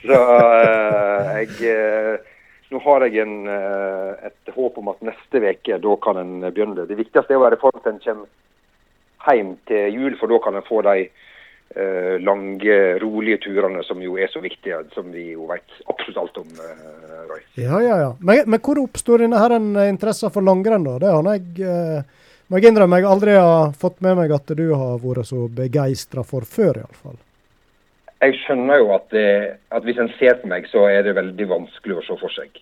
så eh, jeg eh, Nå har jeg en, et håp om at neste uke, da kan en begynne. Det viktigste er å være i at en kommer hjem til jul, for da kan en få de lange, rolige turene som jo er så viktige, som vi jo vet absolutt alt om, Roy. Ja, ja, ja. Men, men hvor oppstår denne her en for langrenn, da? Det har jeg eh, må jeg innrømme jeg aldri har fått med meg at du har vært så begeistra for før, iallfall. Jeg skjønner jo at, det, at hvis en ser på meg, så er det veldig vanskelig å se for seg.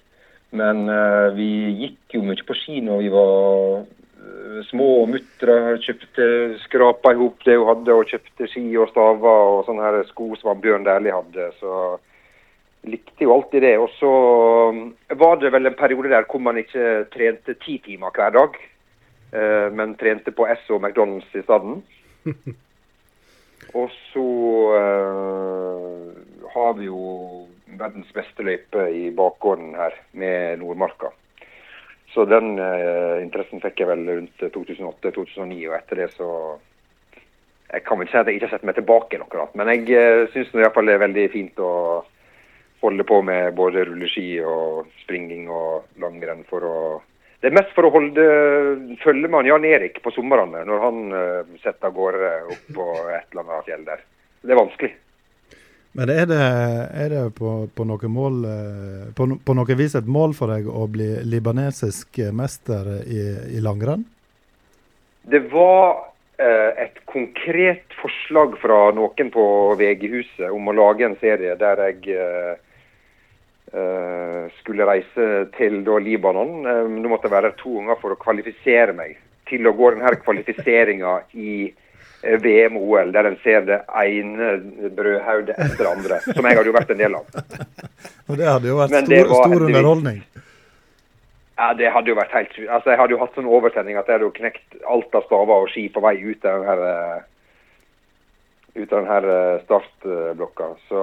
Men uh, vi gikk jo mye på ski når vi var eh, små og mutra. Kjøpte, skrapa i hop det hun hadde, og kjøpte ski og staver og sånne her sko som Bjørn Dæhlie hadde. Så likte jo alltid det. Og så mm, var det vel en periode der hvor man ikke trente ti timer hver dag, eh, men trente på Esso og McDonald's i stedet. Og så eh, har vi jo verdens beste løype i bakgården her, med Nordmarka. Så den eh, interessen fikk jeg vel rundt 2008-2009, og etter det så Jeg kan vel si at jeg ikke har sett meg tilbake akkurat, men jeg uh, syns det er veldig fint å holde på med både rulleski og springing og langrenn for å det er mest for å holde følge med Jan Erik på somrene, når han uh, setter av gårde opp på et eller annet fjell der. Det er vanskelig. Men er det, er det på, på, noe mål, eh, på, på, noe vis et mål for deg å bli libanesisk mester i, i langrenn? Det var uh, et konkret forslag fra noen på VG-huset om å lage en serie der jeg uh, Uh, skulle reise til da, Libanon. Uh, nå måtte jeg være to ganger for å kvalifisere meg til å gå denne kvalifiseringa i uh, VM og OL, der en ser det ene brødhodet etter det andre, som jeg hadde jo vært en del av. og Det hadde jo vært stor, stor underholdning. Ja, det hadde jo vært helt Altså, Jeg hadde jo hatt sånn overtenning at jeg hadde jo knekt alt av staver og ski på vei ut av den her ut av denne startblokka. Så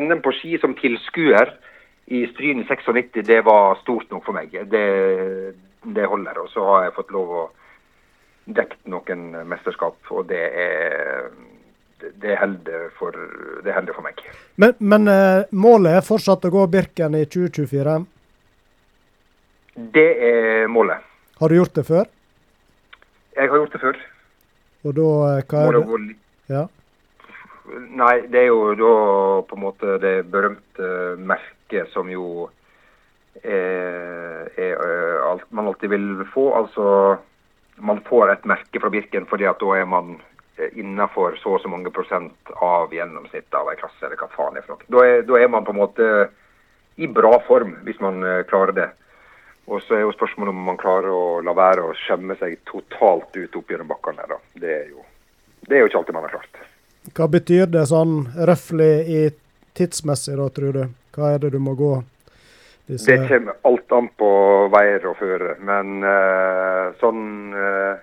NM på ski som tilskuer i Stryn 96, det var stort nok for meg. Det, det holder. Og så har jeg fått lov å dekke noen mesterskap, og det er det holder for, det holder for meg. Men, men uh, målet er fortsatt å gå Birken i 2024? Det er målet. Har du gjort det før? Jeg har gjort det før. Og da, uh, hva er det? Ja. Nei, det er jo da på en måte det berømte merket som jo er, er eh, alt man alltid vil få. Altså man får et merke fra Birken fordi at da er man eh, innafor så og så mange prosent av gjennomsnittet av ei klasse, eller hva faen det er for noe. Da er, da er man på en måte i bra form, hvis man eh, klarer det. Og så er jo spørsmålet om man klarer å la være å skjemme seg totalt ut opp gjennom bakkene. Det er jo det er jo ikke alltid man har klart. Hva betyr det sånn røftlig i tidsmessig, da, tror du? Hva er det du må gå? Disse... Det kommer alt an på veier og føre. Men uh, sånn uh,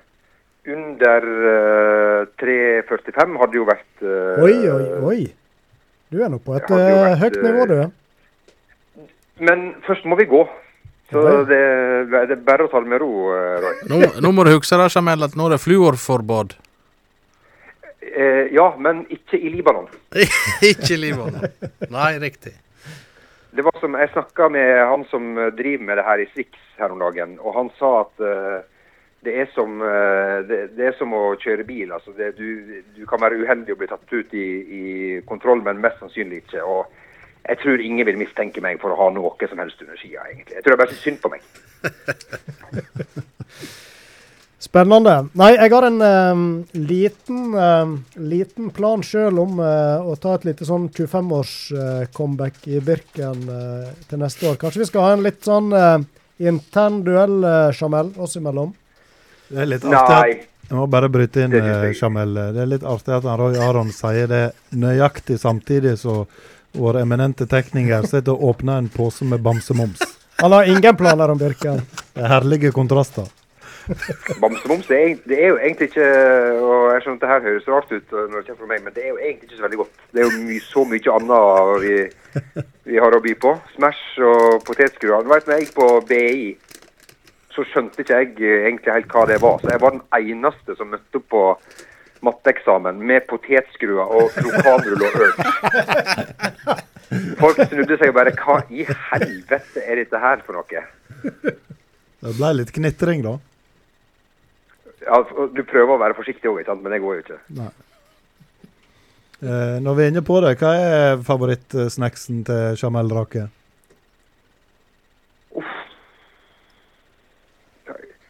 under uh, 3.45 hadde jo vært Oi, oi, oi. Du er nå på et eh, vært, høyt nivå, du. Men først må vi gå. Så det, det er bare å ta det med ro, eh, Roy. Nå, nå må du huske det, Jamel, at nå er det fluorforbud. Eh, ja, men ikke i Libanon. Ikke i Libanon. Nei, riktig. Det var som, Jeg snakka med han som driver med det her i Swix her om dagen, og han sa at uh, det, er som, uh, det, det er som å kjøre bil. altså det, du, du kan være uheldig og bli tatt ut i, i kontroll, men mest sannsynlig ikke. og Jeg tror ingen vil mistenke meg for å ha noe som helst under skia, egentlig. Jeg tror det er bare synd på meg. Spennende. Nei, jeg har en eh, liten, eh, liten plan sjøl om uh, å ta et lite sånn 25-års-comeback i Birken uh, til neste år. Kanskje vi skal ha en litt sånn eh, intern duell, eh, Jamel, oss imellom? Det er litt artig Nei. at Jeg må bare bryte inn, eh, Jamel. Det er litt artig at Roy Aron sier det nøyaktig samtidig som vår eminente tekniker sitter og åpner en pose med bamsemums. Han har ingen planer om Birken. Det er herlige kontraster. Bamsemums det det er jo egentlig ikke og Jeg skjønner at det her høres rart ut uh, når det kommer fra meg, men det er jo egentlig ikke så veldig godt. Det er jo my, så mye annet vi, vi har å by på. Smash og potetskruer. Når jeg gikk på BI, så skjønte ikke jeg uh, egentlig helt hva det var. Så jeg var den eneste som møtte opp på matteeksamen med potetskruer og lokalrull og øl. Folk snudde seg og bare Hva i helvete er dette her for noe? Det ble litt knitring, da. Ja, du prøver å være forsiktig òg, men det går jo ikke. Eh, når vi er inne på det, hva er favorittsnacksen til Jamel Rake?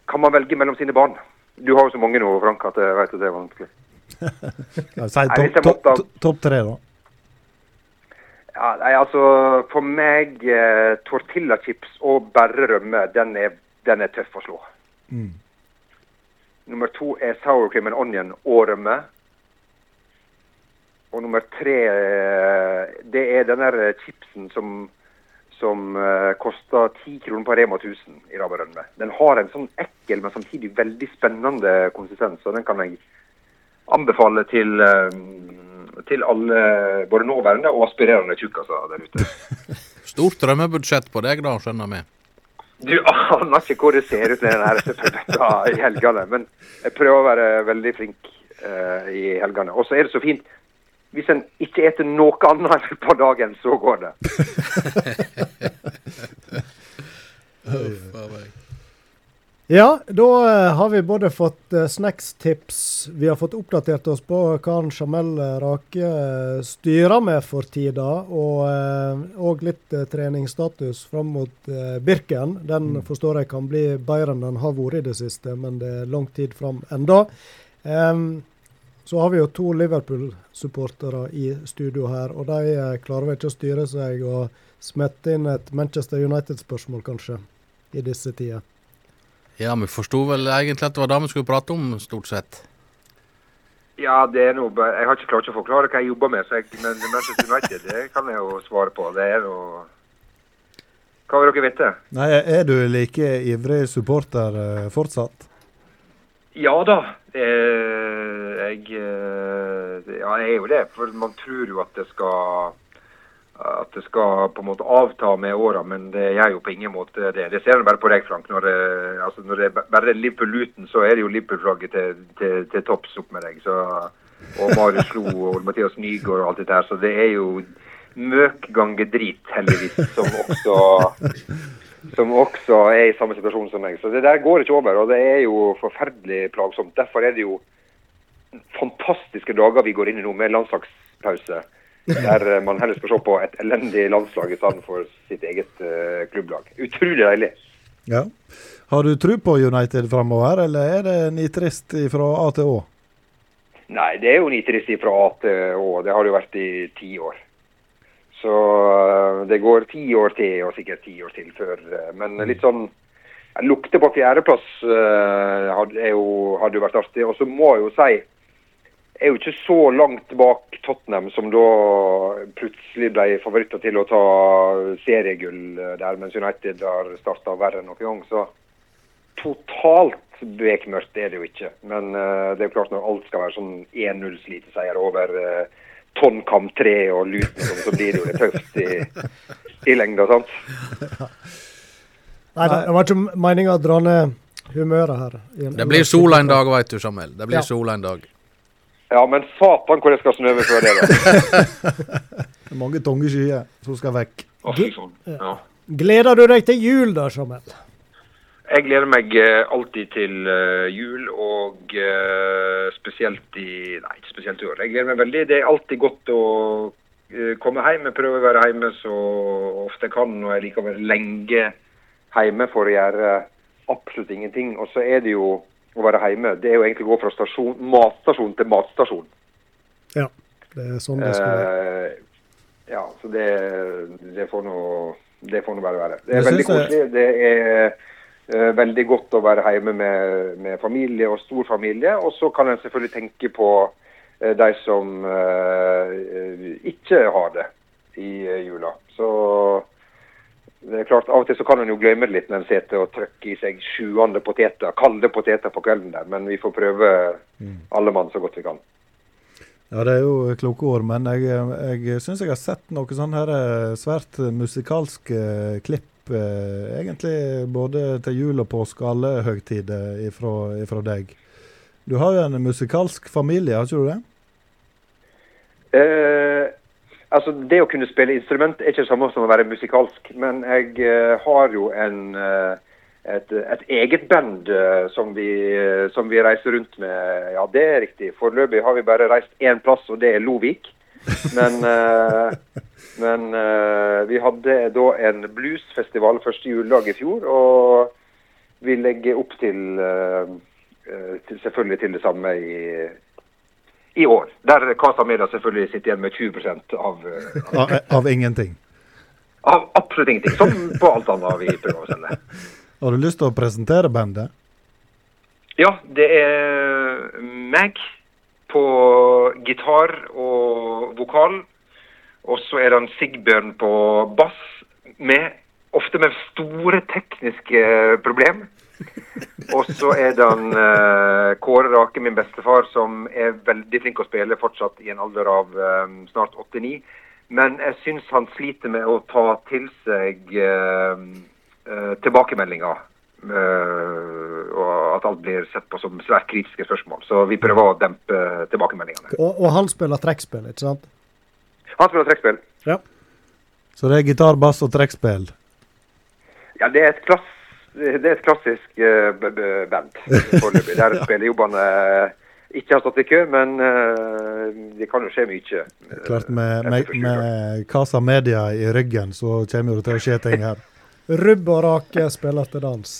Kan man velge mellom sine barn? Du har jo så mange nå, Frank, at jeg vet at det er vanskelig. Ja, Si topp top, top, top tre, da. Ja, nei, altså, For meg, eh, tortillachips og bare rømme, den er, den er tøff å slå. Mm. Nummer to er sour cream and onion og rømme. Og nummer tre, eh, det er den der eh, chipsen som, som eh, koster ti kroner på Rema 1000 i rabarømme. Den har en sånn ekkel, men samtidig veldig spennende konsistens, og den kan jeg anbefale til, til alle, både nåværende og aspirerende tjukkaser der ute. Stort drømmebudsjett på deg, da, skjønner vi. Du aner ikke hvor det ser ut med den her i helgene, men jeg prøver å være veldig flink uh, i helgene. Og så er det så fint. Hvis en ikke eter noe annet på dagen, så går det. Uff, a meg. Ja, da eh, har vi både fått uh, snackstips, vi har fått oppdatert oss på hva Jamel eh, Rake eh, styrer med for tida, og, òg litt eh, treningsstatus fram mot eh, Birken. Den forstår jeg kan bli bedre enn den har vært i det siste, men det er lang tid fram enda. Så har vi jo to Liverpool-supportere i studio her, og de eh, klarer vel ikke å styre seg og smette inn et Manchester United-spørsmål, kanskje, i disse tider. Ja, vi forsto vel egentlig at det var det vi skulle prate om, stort sett. Ja, det er noe, Jeg har ikke klart å forklare hva jeg jobber med, så jeg, men Manchester United det kan jeg jo svare på. Det er noe Hva vil dere vite? Nei, er du like ivrig supporter eh, fortsatt? Ja da. Eh, jeg eh, Ja, jeg er jo det. For man tror jo at det skal at det skal på en måte avta med åra, men det gjør jo på ingen måte det. Det ser du bare på deg, Frank. Når det, altså når det bare er Liverpool-Luton, så er det jo Liverpool-flagget til, til, til topps opp med deg. Så, og Marius Slo og Mathias Nygaard og alt det der. Så det er jo møk gange drit, heldigvis, som også som også er i samme situasjon som meg. Så det der går ikke over, og det er jo forferdelig plagsomt. Derfor er det jo fantastiske dager vi går inn i nå med landslagspause. Der eh, man heller skal se på et elendig landslag i stedet for sitt eget uh, klubblag. Utrolig deilig. Ja. Har du tro på United framover, eller er det nitrist fra A til Å? Nei, det er jo nitrist fra A til Å. Det har det jo vært i ti år. Så eh, det går ti år til, og sikkert ti år til før. Men litt sånn jeg Lukter på fjerdeplass hadde, jo- hadde jo vært artig. Og så må jeg jo si er jo ikke så langt bak Tottenham, som da plutselig ble favoritter til å ta seriegull eh, der, mens United har starta verre enn noen gang. Så totalt bekmørkt er det jo ikke. Men uh, det er jo klart når alt skal være sånn 1-0 sliteseier over uh, tonn kamtre og lut, liksom, så blir det jo litt tøft i, i lengda. sant? Nei, det var ikke meninga å dra ned humøret her. Det blir sola en dag, veit du, Samuel. Det blir Ja. sola en dag. Ja, men satan hvor jeg skal snøve før det, da. Det er mange tunge skyer som skal vekk. Fy. Ja. Gleder du deg til jul da, Samuel? Jeg gleder meg eh, alltid til eh, jul, og eh, spesielt i Nei, ikke spesielt i år. Jeg gleder meg veldig. Det er alltid godt å komme hjem. Jeg prøver å være hjemme så ofte jeg kan, og jeg liker å være lenge hjemme for å gjøre absolutt ingenting. Og så er det jo å være hjemme. Det er jo egentlig å gå fra stasjon, matstasjon til matstasjon. Ja, det er sånn det skal være. Eh, ja, så det, det får nå det får nå bare være. Det er Jeg veldig koselig. Det er uh, veldig godt å være hjemme med, med familie og stor familie. Og så kan en selvfølgelig tenke på uh, de som uh, ikke har det i jula. Så det er klart, Av og til så kan en jo glemme det litt når en sitter og trykker i seg sjuende poteter, kalde poteter på kvelden der. Men vi får prøve alle mann så godt vi kan. Ja, det er jo kloke ord, men jeg, jeg syns jeg har sett noe sånn her eh, svært musikalsk eh, klipp, eh, egentlig både til jul og påske, alle høgtider ifra, ifra deg. Du har jo en musikalsk familie, har ikke du det? Eh, altså Det å kunne spille instrument er ikke det samme som å være musikalsk. Men jeg uh, har jo en, uh, et, et eget band uh, som, vi, som vi reiser rundt med. Ja, det er riktig. Foreløpig har vi bare reist én plass, og det er Lovik. Men, men vi hadde da en bluesfestival første juledag i fjor. Og vi legger opp til, til selvfølgelig til det samme i i år. Der Casa Media selvfølgelig sitter igjen med 20 av, eh, Av, av ingenting. av absolutt ingenting. Som på alt annet vi prøver å selge. Har du lyst til å presentere bandet? Ja, det er meg på gitar og vokal. Og så er det en Sigbjørn på bass, med, ofte med store tekniske problem. Og så er det en eh, Kåre Rake, min bestefar, som er veldig flink å spille fortsatt i en alder av eh, snart 89. Men jeg syns han sliter med å ta til seg uh, tilbakemeldinger. eh, og at alt blir sett på som svært kritiske spørsmål. Så vi prøver å dempe tilbakemeldingene. Og, og han spiller trekkspill, ikke sant? Han spiller trekkspill. Ja. Så det er gitar, bass og trekkspill? Ja, det er et, klass, det er et klassisk eh, b- band foreløpig. Der spillejobbene jobbene ikke har stått i kø, men uh, det kan jo skje mye. eh, Klart med, med, med Casa Media i ryggen, så kommer det til å skje ting her. Rubb og rake spiller til dans.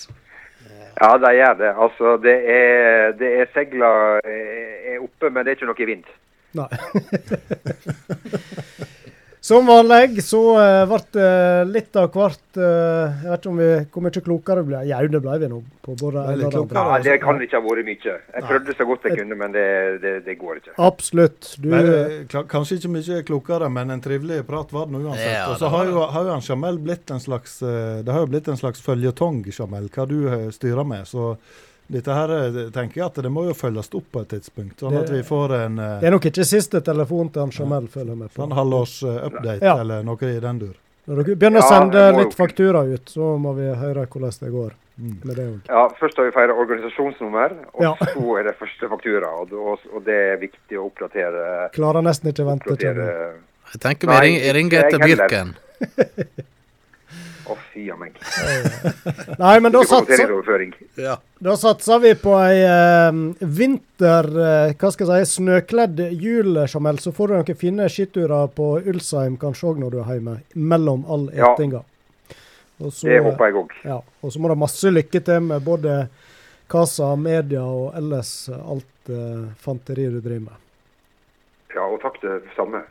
Ja, de gjør det. Altså, det er, det er segla er oppe, men det er ikke noe vind. Nei. Som vanlig så uh, ble det litt av hvert uh, Jeg vet ikke om vi, hvor mye klokere ble. Jau, det ble vi nå. på både det klokere. Ja, det kan ikke ha vært mye. Jeg prøvde så godt jeg kunne, men det, det, det går ikke. Absolutt. Du, Men, eh, kanskje ikke mye klokere, men en trivelig prat var det nå uansett. Ja, og så har jo, har jo Jamel blitt en slags eh, Det har jo blitt en slags føljetong, Jamel, hva du eh, styrer med. Så dette her eh, tenker jeg at det må jo følges opp på et tidspunkt, sånn at vi får en, Uh, det er nok ikke siste telefon til han Jamel følger med på. en halvårs uh, update Ja. eller noe i den dur. Når dere begynner å sende det jo litt faktura ut, så må vi høre hvordan det går Mm. med det. Ja, Først har vi feira organisasjonsnummer, og Ja. så er det første faktura. Og, og, og det er viktig å oppdatere. Klarer nesten ikke å vente til det. Jeg tenker vi ringer etter. Birken. Å, fy a meg. Nei, men da satser. Ja. da satser vi på ei eh, vinter... eh, hva skal jeg si? Snøkledd jul, Jamel. Så får du noen fine skiturer på Ulsheim kanskje òg når du er hjemme. Mellom all Ja. etinga. Og så- Det håper jeg òg. Ja, og så må det masse lykke til med både Casa, media og ellers alt uh, fanteri du driver med. Ja, og takk det samme.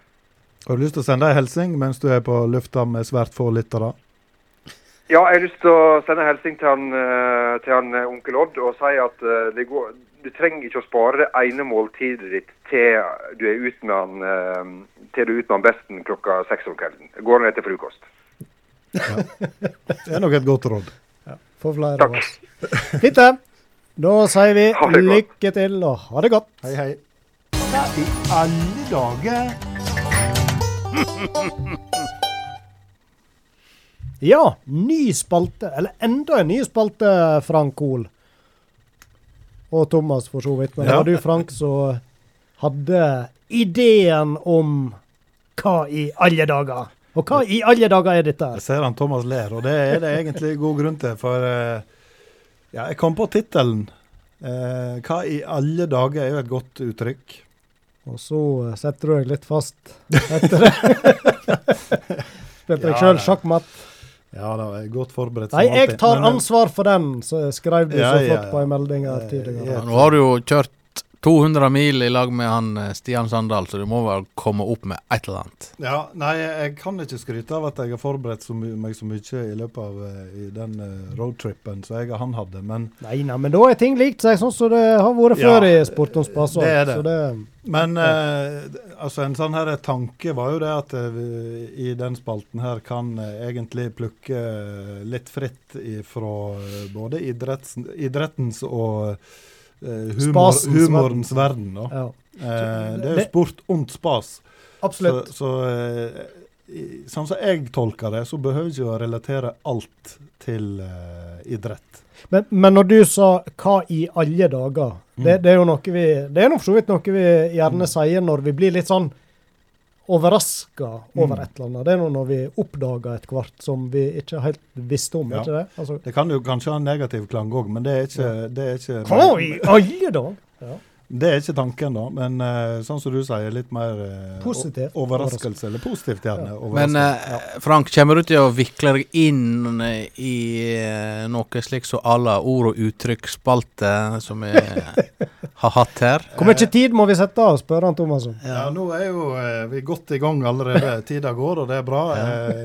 Har du lyst til å sende ei hilsing mens du er på lufta med svært få lyttere? Ja, jeg har lyst til å sende en hilsen til han, eh, til han eh, onkel Odd og si at eh, det går, du trenger ikke å spare det ene måltidet ditt til du er ute med han, til du er ute med han besten klokka seks om kvelden. Det går han etter frokost. Det er nok et godt råd. For flere Takk. av oss. Fint, det. Da sier vi lykke til og ha det godt. Hei, hei. I alle dager Ja, ny spalte. Eller enda en ny spalte, Frank Hoel. Og Thomas, for så vidt. Men det Ja. var du, Frank, som hadde ideen om hva i alle dager? Og hva i alle dager er dette? Jeg ser han Thomas ler, og det er det egentlig god grunn til. For eh, ja, jeg kom på tittelen. Eh, hva i alle dager er jo et godt uttrykk. Og så eh, setter du deg litt fast etter det. Spilte deg sjøl sjakkmatt. Ja da, jeg er godt forberedt. Nei, jeg tar ansvar for den, så skrev du Ja, så ja, flott ja. på en melding her tidligere. ja. Nå har du jo kjørt 200 mil i lag med han eh, Stian Sandal, så du må vel komme opp med et eller annet. Ja, nei, jeg kan ikke skryte av at jeg har forberedt så meg så mye i løpet av eh, i den roadtripen roadtrippen som jeg og han hadde, men, Nei, nei, men da er ting likt seg, sånn som det har vært Ja, før i Sport om spas. det er det. Så det men eh, altså en sånn her tanke var jo det at eh, vi i den spalten her kan eh, egentlig plukke eh, litt fritt fra både idretts, idrettens og eh, humor, humorens verden. da. ja, Eh, det er jo sport ondt spas. Absolutt. så så i- sånn som jeg tolker det, så behøver ikke å relatere alt til uh, idrett. Men, men når du sa 'hva i alle dager', det, Mm. det er jo noe vi Det er for så vidt noe vi gjerne sier når vi blir litt sånn overraska over Mm. et eller annet. Det er noe når vi oppdager et kvart som vi ikke helt visste om, Ja. ikke det? Altså, Det kan jo kanskje ha en negativ klang òg, men det er ikke, det er ikke hva i alle dager? Ja. Det er ikke tanken, da. Men uh, sånn som du sier, litt mer uh, Positivt. overraskelse. Eller positivt, gjerne. Ja. Men eh, Frank, kommer du til å vikle deg inn i noe slikt som à la ord- og uttrykksspalte som vi har hatt her? Hvor mye tid må vi sette av, spør han Thomassen. Ja, nå er jo vi godt i gang allerede. Tida går, og det er bra.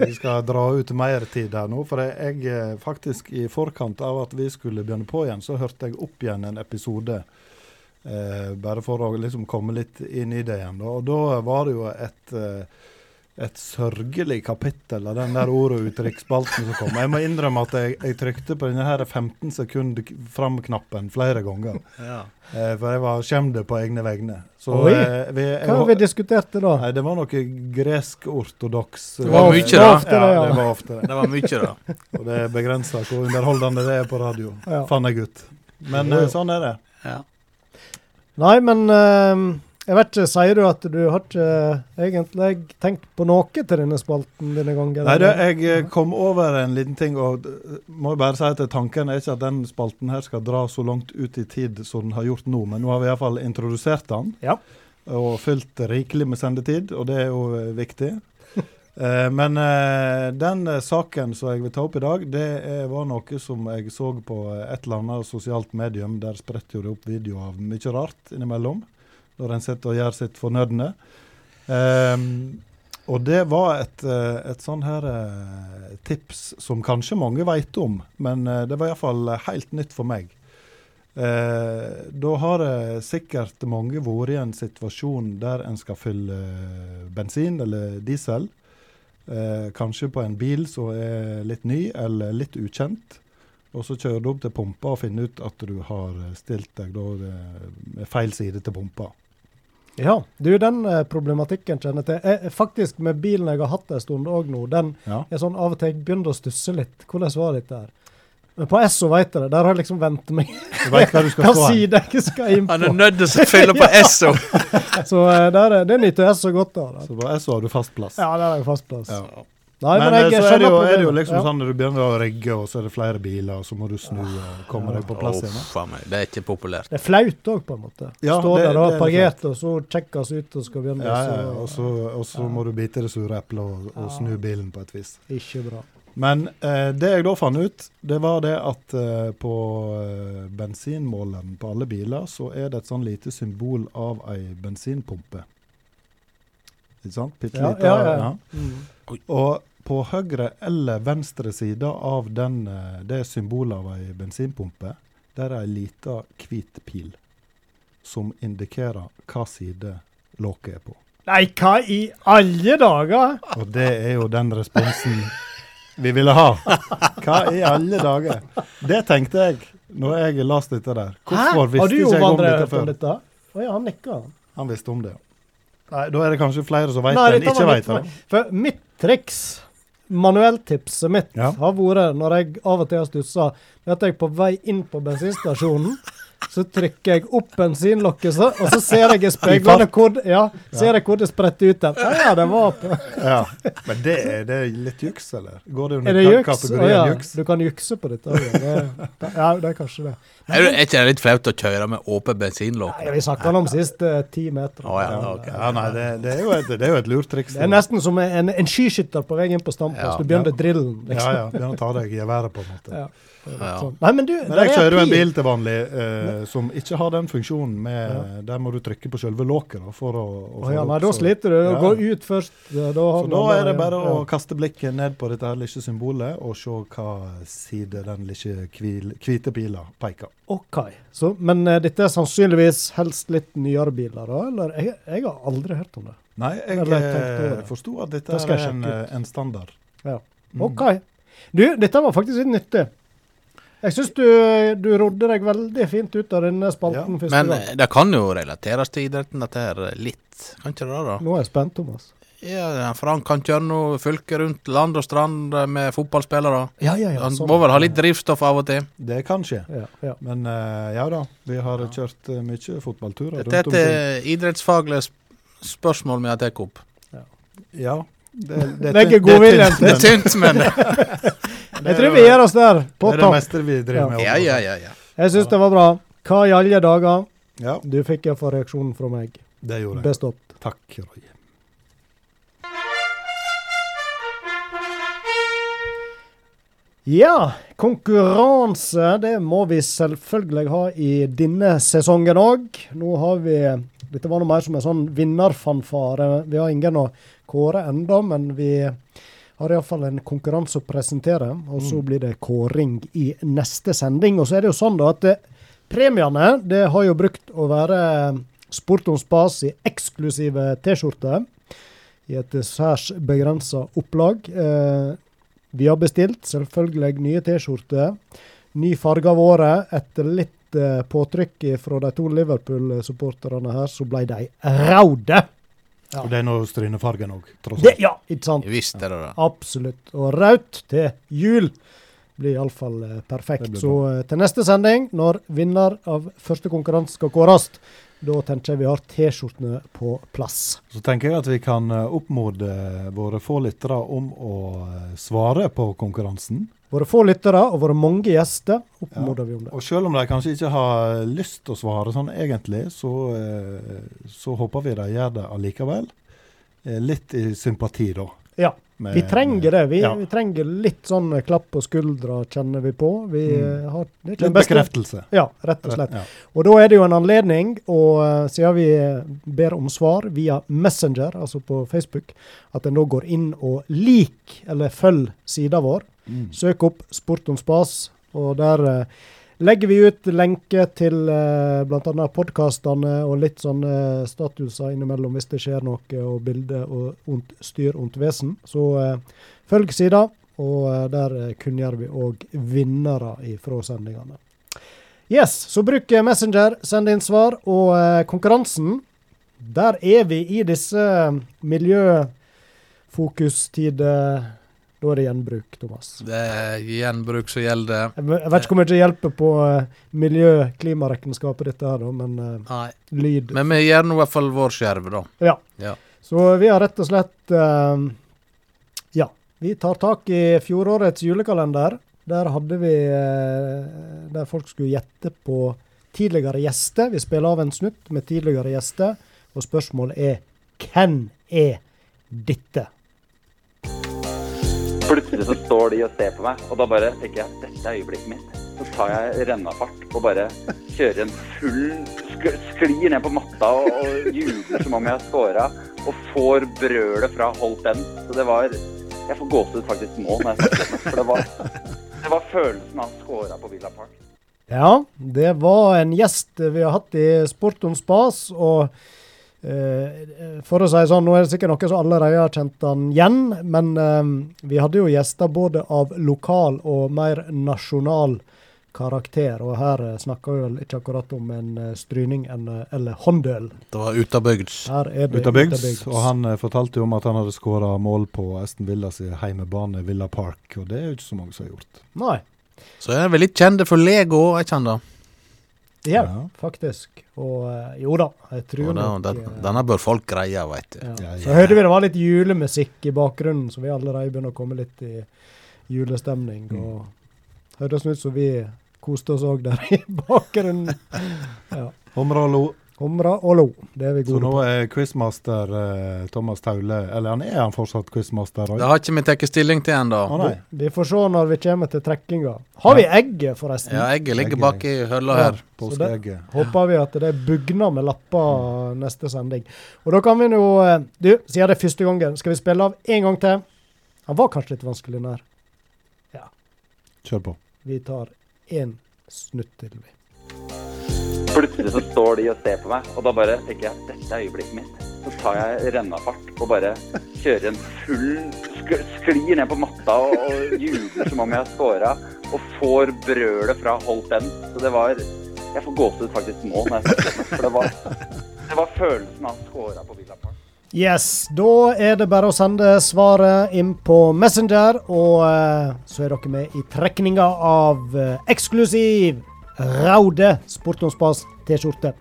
Vi skal dra ut mer tid her nå. For jeg, jeg faktisk i forkant av at vi skulle begynne på igjen, så hørte jeg opp igjen en episode. Eh, bare for å liksom komme litt inn i det igjen. Da. Og da var det jo et eh, et sørgelig kapittel av den der ordet og uttrykksspalten som kom. Jeg må innrømme at jeg, jeg trykte på denne her 15 sekund fram-knappen flere ganger. Ja. Eh, for jeg var skjemt på egne vegne. Så Oi, eh, vi, jeg, Hva har vi diskutert da? Nei, det var noe gresk-ortodoks Det var mye, det da. Ja, ja. det var ofte det. Det var mye, da. Og det er begrensa hvor underholdende det er på radio, Ja. fant jeg ut. Men eh, sånn er det. Ja. Nei, men eh, jeg vet ikke, sier du at du har ikke eh, egentlig tenkt på noe til denne spalten denne gangen? Nei, det, jeg eh, kom over en liten ting, og må bare si at tanken er ikke at den spalten her skal dra så langt ut i tid som den har gjort nå, men nå har vi iallfall introdusert den. Ja. Og fylt rikelig med sendetid, og det er jo eh, viktig. Eh, men eh, den eh, saken som jeg vil ta opp i dag, det var noe som jeg så på et eller annet sosialt medium. Der spretter det opp videoer av mye rart innimellom, når en sitter og gjør sitt fornødne. Um, og det var et, et sånn her tips som kanskje mange vet om, men det var iallfall helt nytt for meg. Eh, da har sikkert mange vært i en situasjon der en skal fylle bensin eller diesel. Eh, kanskje på en bil som er litt ny eller litt ukjent. Og så kjører du opp til pumpa og finner ut at du har stilt deg da eh, med feil side til pumpa. Ja, du, den eh, problematikken kjenner jeg til. Jeg, faktisk med bilen jeg har hatt en stund òg nå, den Ja. er sånn av og til jeg begynner å stusse litt. Hvordan var dette her? Men på Esso vet jeg det. Der har jeg liksom vent meg Du veit hva du skal hen. side jeg skal inn Han er på. nødt til å fylle på Esso! Så eh, der, er- det nyter Esso godt av. Så på SO har du fast plass. Ja, der har jeg fast plass. Ja. Nei, men, men, jeg eh, så er det, jo, er det jo liksom Ja. sånn når du begynner å rigge, og så er det flere biler, og så må du snu og komme deg på plass igjen. da. Uff a meg, det er ikke populært. Det er flaut òg, på en måte. Ja, Står det- der og har er parkert, og så sjekkes ut og skal begynne. Ja, ja, ja. så- Og så, og så må du bite det sure eplet og, og snu bilen på et vis. Ikke bra. Men eh, det jeg da fant ut, det var det at eh, på eh, bensinmåleren på alle biler, så er det et sånn lite symbol av ei bensinpumpe. Ikke sant? Bitte Ja, lite. ja, ja. ja. Mm. Og på høyre eller venstre side av den, eh, det symbolet av ei bensinpumpe, der er ei lita hvit pil som indikerer hva side låket er på. Nei, hva i alle dager? Og det er jo den responsen vi ville ha. Hva i alle dager? Det tenkte jeg når jeg leste dette der. Hvorfor Hæ? visste ikke jeg om dette om før? dette? Oh, ja, han nikker. Han visste om det. Nei, Da er det kanskje flere som vet det enn ikke vet det. For mitt triks, manuelltipset mitt, Ja. har vært når jeg av og til har stussa, er at jeg på vei inn på bensinstasjonen så trykker jeg opp bensinlokket, så, og så ser jeg i speilene hvor, det- ja, ser jeg hvor det spretter ut der. Ja, ja, det var på. Ja. Men det er, det er litt juks, eller? Går det Er under det ka- juks? Kategorien ja, juks? du kan jukse på dette. Det, ja, det er kanskje det. Er det er ikke det litt flaut å kjøre med åpen bensinlokk? Vi snakka om siste eh, ti meter. Å, ja, okay. ja, nei, det, det, er jo et, det er jo et lurt triks. Det er nesten som en, en skiskytter på vei inn på stampen, Ja. Du begynner drillen, Ja, liksom. ja. Begynner å ta deg i geværet, på en måte. Ja. Ja. Sånn. Nei, men du, Men jeg er kjører jo en bil til vanlig eh, som ikke har den funksjonen med Der må du trykke på selve låket da, for å, å oh, ja, nei, opp, da sliter du. Ja. Gå ut først. Da, Så da er det bare ja. å kaste blikket ned på dette her lille symbolet og se hva side den lille hvite pila peker. OK. Så, men uh, dette er sannsynligvis helst litt nyere biler, da? Eller? Jeg, jeg har aldri hørt om det. Nei, jeg eh, forsto at dette Det er en, eh, en standard. Ja. Mm. OK. Du, dette var faktisk litt nyttig. Jeg syns du, du rodde deg veldig fint ut av denne spalten Ja, Men gang. det kan jo relateres til idretten, dette her eh, litt. Kan ikke det da? Nå er jeg spent, Thomas. Ja, Frank kan kjøre noe fylke rundt land og strand eh, med fotballspillere. Ja, ja, ja. Han sånn. må vel ha litt drivstoff av og til. Det kan skje. Ja, ja. Men eh, ja da, vi har kjørt mye fotballturer Dette er rundt omkring. et idrettsfaglig sp- spørsmål vi har tatt opp. Ja. Det, det, det, det- det, det- Det er tynt, men Jeg tror vi gir oss der, på Det er det meste vi driver Ja. med. Ja, ja, ja. ja. Jeg syns det var bra. Hva i alle dager? Ja, Du fikk iallfall reaksjonen fra meg. det gjorde jeg. Bestått. Takk, Roy. Ja, konkurranse det må vi selvfølgelig ha i denne sesongen òg. Nå har vi Dette var noe mer som en sånn vinnerfanfare. Vi har ingen å kåre enda, men vi har iallfall en konkurranse å presentere. Og så blir det kåring i neste sending. Og så er det jo sånn da at eh, premiene det har jo brukt å være Sport om spas i eksklusive T-skjorter. I et særs begrensa opplag. Eh, vi har bestilt selvfølgelig nye T-skjorter. Ny farge av året. Etter litt eh, påtrykk fra de to Liverpool-supporterne her, så ble de røde. Ja. Og det er nå strynefargen òg, tross Det, alt. ja, ikke sant? Visst er det det. Absolutt. Og rødt til jul blir iallfall eh, perfekt. Blir Så eh, til neste sending, når vinner av første konkurranse skal kåres, da tenker jeg vi har T-skjortene på plass. Så tenker jeg at vi kan eh, oppmode våre få lyttere om å svare på konkurransen. Våre få lyttere og våre mange gjester oppmoder vi om det. Og selv om de kanskje ikke har lyst til å svare sånn egentlig, så, eh, så håper vi de gjør det allikevel. Eh, Litt i sympati, da. Ja. med- Vi trenger det. Vi, Ja. vi trenger litt sånn klapp på skuldra, kjenner vi på. Vi Mm. eh, har Litt bekreftelse. Ja, rett og slett. Ja. Og da er det jo en anledning, og siden vi ber om svar via Messenger, altså på Facebook, at en da går inn og lik, eller følg sida vår. Mm. Søk opp Sport om spas, og der eh, legger vi ut lenke til eh, bl.a. podkastene og litt sånne statuser innimellom hvis det skjer noe, og bilde og ont, styr ondt vesen. Så eh, følg sida, og eh, der eh, kunngjør vi òg vinnere fra sendingene. Yes, så bruk eh, Messenger, send inn svar. Og eh, konkurransen, der er vi i disse miljøfokustider. Da er det gjenbruk, Thomas. Det er gjenbruk som gjelder. Jeg vet ikke hvor mye det hjelper på uh, miljø-klimaregnskapet dette her, da, men eh, Nei. lyd. Men vi gjør nå i hvert fall vår skjerv, da. Ja. Ja. Så vi har rett og slett eh, Ja. Vi tar tak i fjorårets julekalender. Der hadde vi eh, Der folk skulle gjette på tidligere gjester. Vi spiller av en snutt med tidligere gjester, og spørsmålet er hvem er dette? Plutselig så står de og ser på meg, og da bare tenker jeg dette er øyeblikket mitt. Så tar jeg rennafart og bare kjører en full sk Sklir ned på matta og, og jubler som om jeg har scora. Og får brølet fra Holt End. Så det var Jeg får gåsehud faktisk nå når jeg. For det var, det var følelsen av å scora på Villa Park. Ja, det var en gjest vi har hatt i Sport om spas. Og for å si sånn, nå er det sikkert noen som allerede har kjent han igjen. Men eh, vi hadde jo gjester både av lokal og mer nasjonal karakter. Og her eh, snakker vi vel ikke akkurat om en eh, stryning en, eh, eller håndøl. Det var utabygds. Her er det Utabygds. utabygds. Og han eh, fortalte jo om at han hadde skåra mål på Aston Villa sin heimebane Villa Park, og det er jo ikke så mange som har gjort. Nei. Så er vel litt kjente for Lego, er ikke han da? Ja, Ja. faktisk. Og eh, jo da, jeg tror Og da nok den, eh, denne bør folk greie, veit du. ja. Ja, Så hørte vi det var litt julemusikk i bakgrunnen, så vi allerede begynner å komme litt i julestemning. Mm. Og hørtes ut som vi koste oss òg der i bakgrunnen. Ja. Humra og lo. Humra og lo. Det er vi Så nå er quizmaster eh, Thomas Taule Eller han er han fortsatt quizmaster? Det har ikke vi tatt stilling til ennå. Nei. Vi får se når vi kommer til trekkinga. Har vi egget, forresten? Ja, egget ligger Egget. bak i hølla Ja. her. Påskeegget. Håper vi at det bugner med lapper neste sending. Og da kan vi nå eh, Du, siden det er første gangen, skal vi spille av en gang til? Han var kanskje litt vanskelig nær. Ja. Kjør på. Vi tar én snutt til, vi. Plutselig så står de og ser på meg, og da bare tenker jeg dette er øyeblikket mitt. Så tar jeg rennafart og bare kjører en full sk Sklir ned på matta og, og jubler som om jeg har scora. Og får brølet fra Holt End. Så det var Jeg får gåsehud faktisk nå når jeg. For det var, det var følelsen av å scora på Villa Park. Yes, da er det bare å sende svaret inn på Messenger, og eh, så er dere med i trekninga av eh, eksklusiv Raude Sportomspass T-skjorte.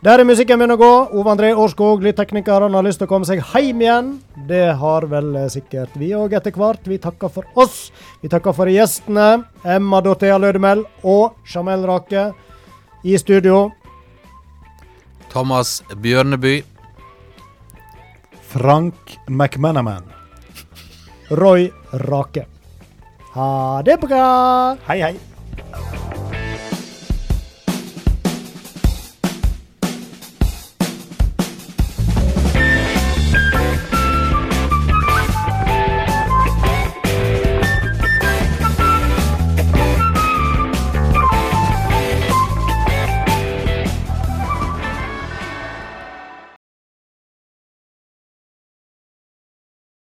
Der er musikken begynner å gå. Ove André Årskog, lydtekniker, han har lyst til å komme seg hjem igjen. Det har vel eh, sikkert vi òg etter hvert. Vi takker for oss. Vi takker for gjestene. Emma Dorthea Lødemel og Jamel Rake i studio. Thomas Bjørneby. Frank McManaman. Roy Rake. Ha det bra! Hei, hei.